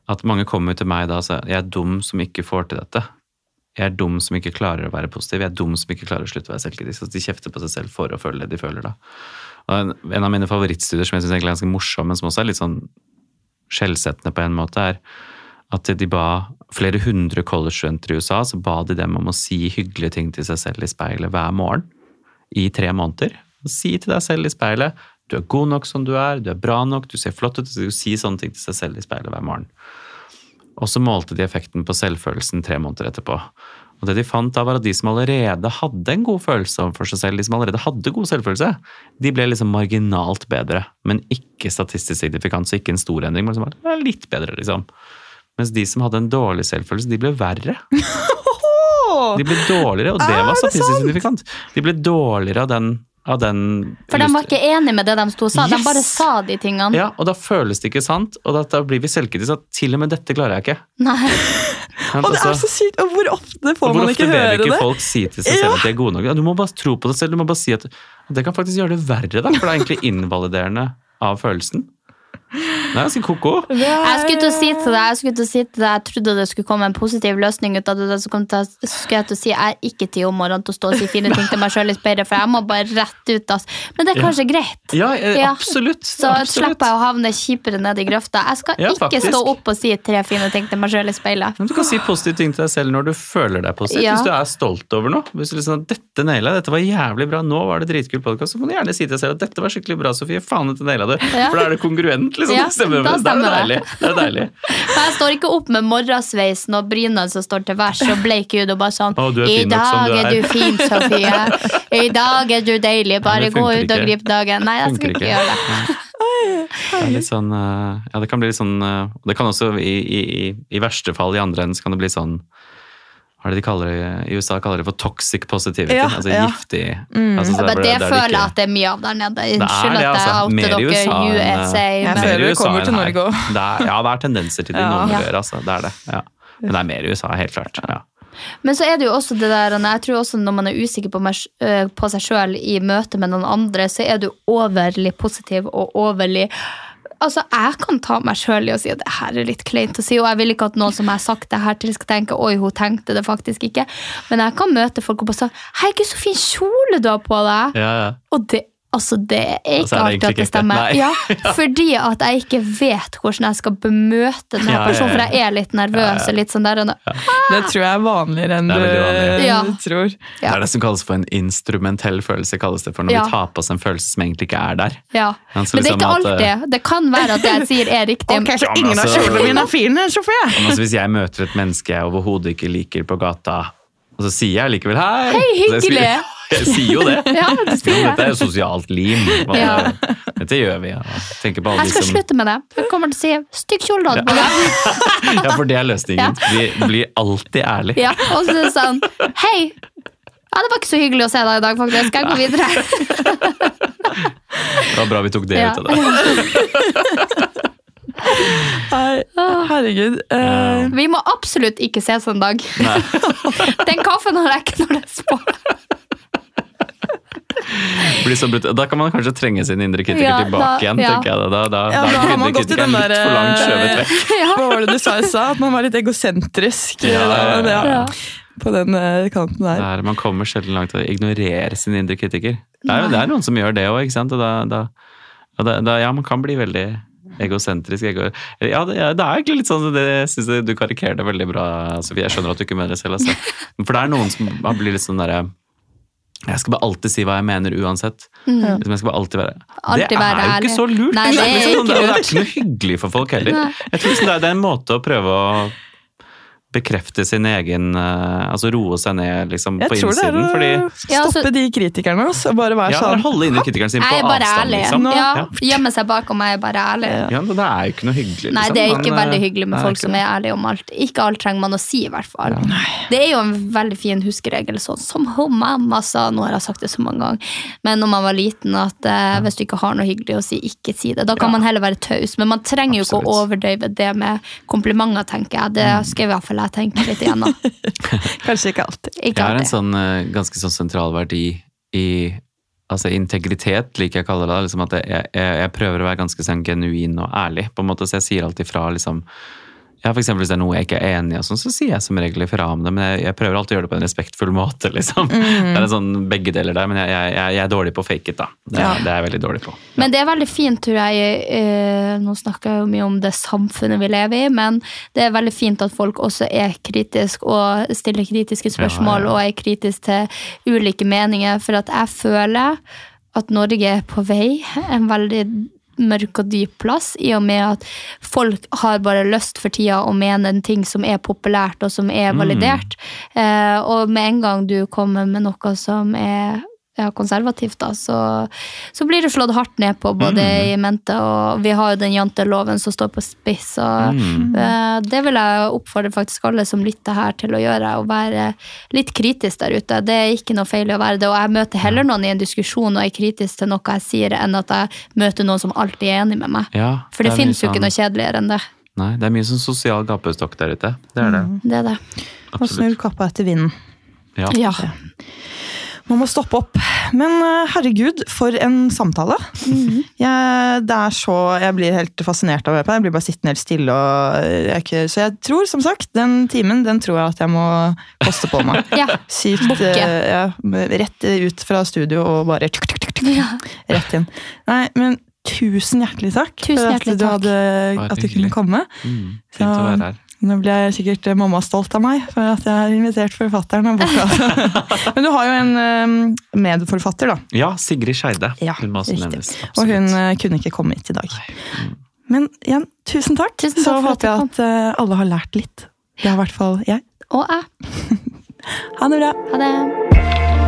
S5: at mange kommer til meg da og sier jeg er dum som ikke får til dette. Jeg er dum som ikke klarer å være positiv. Jeg er dum som ikke klarer å slutte å være selvkritisk. De kjefter på seg selv for å føle det de føler da. En, en av mine favorittstudier som jeg synes er ganske morsom, men som også er litt sånn skjellsettende på en måte, er at de ba flere hundre college-studenter i USA, så ba de dem om å si hyggelige ting til seg selv i speilet hver morgen i tre måneder. Si til deg selv i speilet du er god nok som du er, du er bra nok, du ser flott ut. Du sier sånne ting til seg selv i speilet hver morgen. Og så målte de effekten på selvfølelsen tre måneder etterpå. Og det de fant da var at De som allerede hadde en god følelse overfor seg selv, de som allerede hadde god selvfølelse, de ble liksom marginalt bedre, men ikke statistisk signifikant, så ikke en stor endring. men liksom litt bedre, liksom. Mens de som hadde en dårlig selvfølelse, de ble verre. [laughs] De ble dårligere, og det var statistisk signifikant. De ble dårligere av den, av den
S4: For de var ikke enige med det de sto og sa. De bare sa de tingene.
S5: Ja, og da føles det ikke sant, og da, da blir vi selvkritiske at til og med dette klarer jeg ikke.
S4: Nei. [laughs]
S3: Og det er
S5: Altså,
S3: så sykt! Og hvor ofte får
S5: hvor
S3: man
S5: ofte
S3: ikke
S5: hvor
S3: ofte
S5: vi ikke
S3: det?
S5: folk si til seg selv at de er gode nok? Ja, du må bare tro på deg selv, du må bare si at det kan faktisk gjøre det verre, da, for det er egentlig invaliderende av følelsen. Det er ganske ko-ko.
S4: Jeg skulle til å si til deg, jeg skulle til å si til deg, jeg trodde det skulle komme en positiv løsning ut av det. Så kom til, skulle jeg til å si jeg er ikke til om morgenen til å stå og si fine ting til meg sjøl i speilet, for jeg må bare rett ut. ass. Men det er
S5: Ja.
S4: kanskje greit.
S5: Ja, eh,
S4: Ja.
S5: absolutt.
S4: Så
S5: absolutt.
S4: slipper jeg å havne kjipere ned i grøfta. Jeg skal
S5: Ja,
S4: ikke
S5: faktisk.
S4: stå opp og si tre fine ting til meg sjøl i speilet.
S5: Men du kan si positive ting til deg selv når du føler deg positivt.
S4: Ja.
S5: Hvis du er stolt over noe. Hvis du liksom, dette naila dette var jævlig bra, nå var det dritkul podkast, så må du gjerne si til deg selv at dette var skikkelig bra, Sofie. Faen, dette naila du. For da er det kongruent, liksom.
S4: Ja,
S5: stemmer.
S4: da
S5: er
S4: stemmer det.
S5: Det er deilig. [laughs]
S4: For jeg står ikke opp med morgensveisen og brynene som står til værs og bleik hud og bare sånn
S5: oh, du
S4: I dag
S5: du
S4: er
S5: er."
S4: du fin, [laughs] Sofie. I dag er du deilig. Bare gå ut og
S5: gripe
S4: grip dagen. Nei, jeg skal
S5: ikke,
S4: ikke gjøre det.
S5: Det sånn eh, Ja, det kan bli litt sånn eh, Det kan også, i, i, i, i verste fall, i andre enden, så kan det bli sånn hva er det de kaller det i USA? kaller det for toxic positivity.
S3: Ja,
S5: altså
S3: ja.
S5: giftig. Altså, så
S4: det,
S5: ble-
S4: det føler jeg at det er mye av der nede.
S5: Det
S4: Unnskyld at jeg
S5: altså.
S4: outer dere
S5: USA
S4: USA.
S3: Jeg
S4: ser
S3: føler det kommer til. Norge òg.
S5: Ja, det er tendenser til det i
S3: Ja.
S5: noen miljøer, altså. Det er det. Ja. Men det er mer i USA, helt klart. Ja.
S4: men så er det jo også det der Jeg tror også når man er usikker på, meg, på seg sjøl i møte med noen andre, så er du overlig positiv og overlig Altså, Jeg kan ta meg sjøl i å si at det her er litt kleint å si, og jeg vil ikke at noen som jeg har sagt det her til, skal tenke oi, hun tenkte det faktisk ikke. Men jeg kan møte folk og bare si herregud, så fin kjole du har på deg.
S5: Ja, ja.
S4: Og det, altså, det er ikke alltid at det stemmer. [laughs] Ja, fordi at jeg ikke vet hvordan jeg skal bemøte denne
S5: Ja, ja,
S4: personen, for jeg er litt nervøs og litt sånn der. Og nå-
S3: Det tror jeg er vanligere enn du.
S4: Ja.
S3: tror.
S5: Det er det som kalles for en instrumentell følelse. kalles det for Når
S4: Ja.
S5: vi tar på oss en følelse som egentlig ikke er der.
S4: Ja. Men det er
S5: liksom
S4: ikke
S5: at, eh,
S4: alltid. Det kan være at det jeg sier, er riktig.
S3: Ok, så ingen av
S5: altså-
S3: kjolene mine er fine,
S5: sjåfør altså, hvis jeg møter et menneske jeg overhodet ikke liker på gata, og så sier jeg likevel hei
S4: Hei, hyggelig. [laughs]
S5: Jeg sier jo det. [laughs]
S4: Ja, du sier
S5: Men Dette
S4: det.
S5: er jo sosialt lim.
S4: Ja.
S5: Dette gjør vi. Ja. På alle
S4: Jeg skal
S5: som
S4: slutte med det. Jeg kommer til å si 'stygg kjole da.
S5: Ja, [laughs] for det er løsningen. Vi blir alltid ærlige.
S4: Ja, og så er det sånn 'hei'. Ja, det var ikke så hyggelig å se deg i dag, faktisk. Skal jeg gå videre?
S5: Det var bra vi tok det
S4: Ja.
S5: ut av det. [laughs]
S3: Nei, herregud. Uh...
S4: Vi må absolutt ikke ses en dag. Den kaffen har jeg ikke når det er på. [laughs]
S5: Blir så brut- Da kan man kanskje trenge sin indre kritiker
S4: Ja,
S5: tilbake
S4: da-
S5: igjen.
S4: ja.
S5: tenker jeg. Da, da, da,
S3: Ja,
S5: da
S3: da har man gått i den der,
S5: for langt skjøvet vekk. [laughs]
S3: Hva var det du sa i stad? At man var litt egosentrisk
S5: Ja, ja, ja.
S3: ja, på den eh, kanten der.
S5: Der man kommer sjelden langt til å ignorere sin indre kritiker. Det er, det er noen som gjør det òg, ikke sant. Og da, da, og da, da, ja, man kan bli veldig Egosentrisk. Ego... Ja, det, ja, det er egentlig litt sånn det synes jeg Du karikerer det veldig bra, Sofie. Jeg skjønner at du ikke mener det selv. Altså. For det er noen som blir litt sånn derre jeg skal bare alltid si hva jeg mener uansett.
S4: Mm.
S5: Liksom, jeg skal bare alltid være
S4: Alltid
S5: Det er jo ikke så lurt!
S4: Nei, det er
S5: liksom,
S4: ikke
S5: lurt. det er
S4: lurt.
S5: ikke noe hyggelig for folk heller.
S4: Nei.
S5: Jeg tror liksom er, det er en måte å prøve å bekrefte sin egen eh, Altså roe seg ned liksom,
S3: Jeg
S5: på
S3: tror det er
S5: innsiden.
S3: å
S5: fordi
S4: Ja, altså-
S3: stoppe de kritikerne og bare være
S5: ja,
S3: sånn
S5: Holde inne kritikeren sin på
S4: er
S5: avstand, liksom.
S4: Ja. Gjemme seg bakom meg, er bare ærlig.
S5: Ja, men det er jo ikke noe hyggelig.
S4: Nei,
S5: liksom.
S4: det er ikke
S5: Men,
S4: veldig
S5: eh,
S4: hyggelig med folk som er ærlige om alt. Ikke alt trenger man å si, i hvert fall. Det er jo en veldig fin huskeregel, sånn som hun mamma sa, nå har jeg sagt det så mange ganger, men når man var liten, at uh, hvis du ikke har noe hyggelig å si, ikke si det. Da kan man heller være taus, men man trenger jo ikke å overdøyve det med komplimenter, tenker jeg. Det skal i hvert jeg tenke litt igjen, da. [laughs]
S3: Kanskje ikke alltid.
S4: Ikke
S5: Jeg har en sånn eh, ganske sånn sentral verdi i Altså integritet, liker jeg å kalle det. Liksom at jeg, jeg, jeg prøver å være ganske sånn genuin og ærlig. på en måte, Så jeg sier alltid fra liksom ja, for eksempel Hvis det er noe jeg ikke er enig i, sånn, så sier jeg som regel ifra om det. Men jeg, jeg prøver alltid å gjøre det på en respektfull måte. liksom. [laughs] Det er en sånn begge deler der, men jeg, jeg, jeg, er dårlig på fake it. da. Det,
S3: Ja.
S5: det er jeg veldig dårlig på.
S4: Men det er veldig fint, tror jeg. eh, Nå snakker jeg jo mye om det samfunnet vi lever i, men det er veldig fint at folk også er kritiske og stiller kritiske spørsmål
S5: Ja, ja.
S4: og er kritiske til ulike meninger. For at jeg føler at Norge er på vei en veldig mørk og dyp plass, i og med at folk har bare lyst for tida å mene en ting som er populært og som er validert. Eh, og med en gang du kommer med noe som er ja, konservativt, da, så, så blir det slått hardt ned på, både i mente og Vi har jo den janteloven som står på spiss, og
S5: Mm.
S4: uh, det vil jeg oppfordre faktisk alle som lytter her til å gjøre, å være litt kritisk der ute. Det er ikke noe feil i å være det, og jeg møter heller noen i en diskusjon og er kritisk til noe jeg sier, enn at jeg møter noen som alltid er enig med meg.
S5: Ja,
S4: For det,
S5: mye
S4: finnes jo ikke
S5: sånn-
S4: noe kjedeligere enn det.
S5: Nei, Det er mye sånn sosial gapestokk der ute. Det er det.
S4: Det er det.
S3: Og snur kappa etter vinden.
S5: Ja.
S3: Ja. Man må stoppe opp. Men eh, herregud, for en samtale. [laughs] jeg, det er så, jeg blir helt fascinert av å høre på. Jeg blir bare sittende helt stille. Og eh, jeg ikke, så jeg tror, som sagt, den timen den tror jeg at jeg må koste på meg. [laughs]
S4: Ja.
S3: Sykt eh, ja, Rett ut fra studio og bare tuk, tuk, tuk, tuk,
S4: Ja.
S3: rett inn. Nei, men tusen hjertelig takk
S4: Tusen
S3: for at
S4: hjertelig
S3: du, hadde, at du kunne komme.
S5: Mm, fint
S3: Så-
S5: å være her.
S3: Nå blir jeg sikkert eh, mamma stolt av meg for at jeg har invitert forfatteren av boka. [laughs] Men du har jo en eh, medforfatter, da.
S5: Ja, Sigrid Skeide.
S3: Ja,
S5: hun må også
S3: riktig.
S5: nevnes.
S3: Og hun eh, kunne ikke komme hit i dag. Men igjen, tusen takk.
S4: Tusen takk
S3: Så
S4: for
S3: håper jeg at eh, alle har lært litt. Det har i hvert fall jeg.
S4: Og jeg. [laughs]
S3: Ha det bra.
S4: Ha det.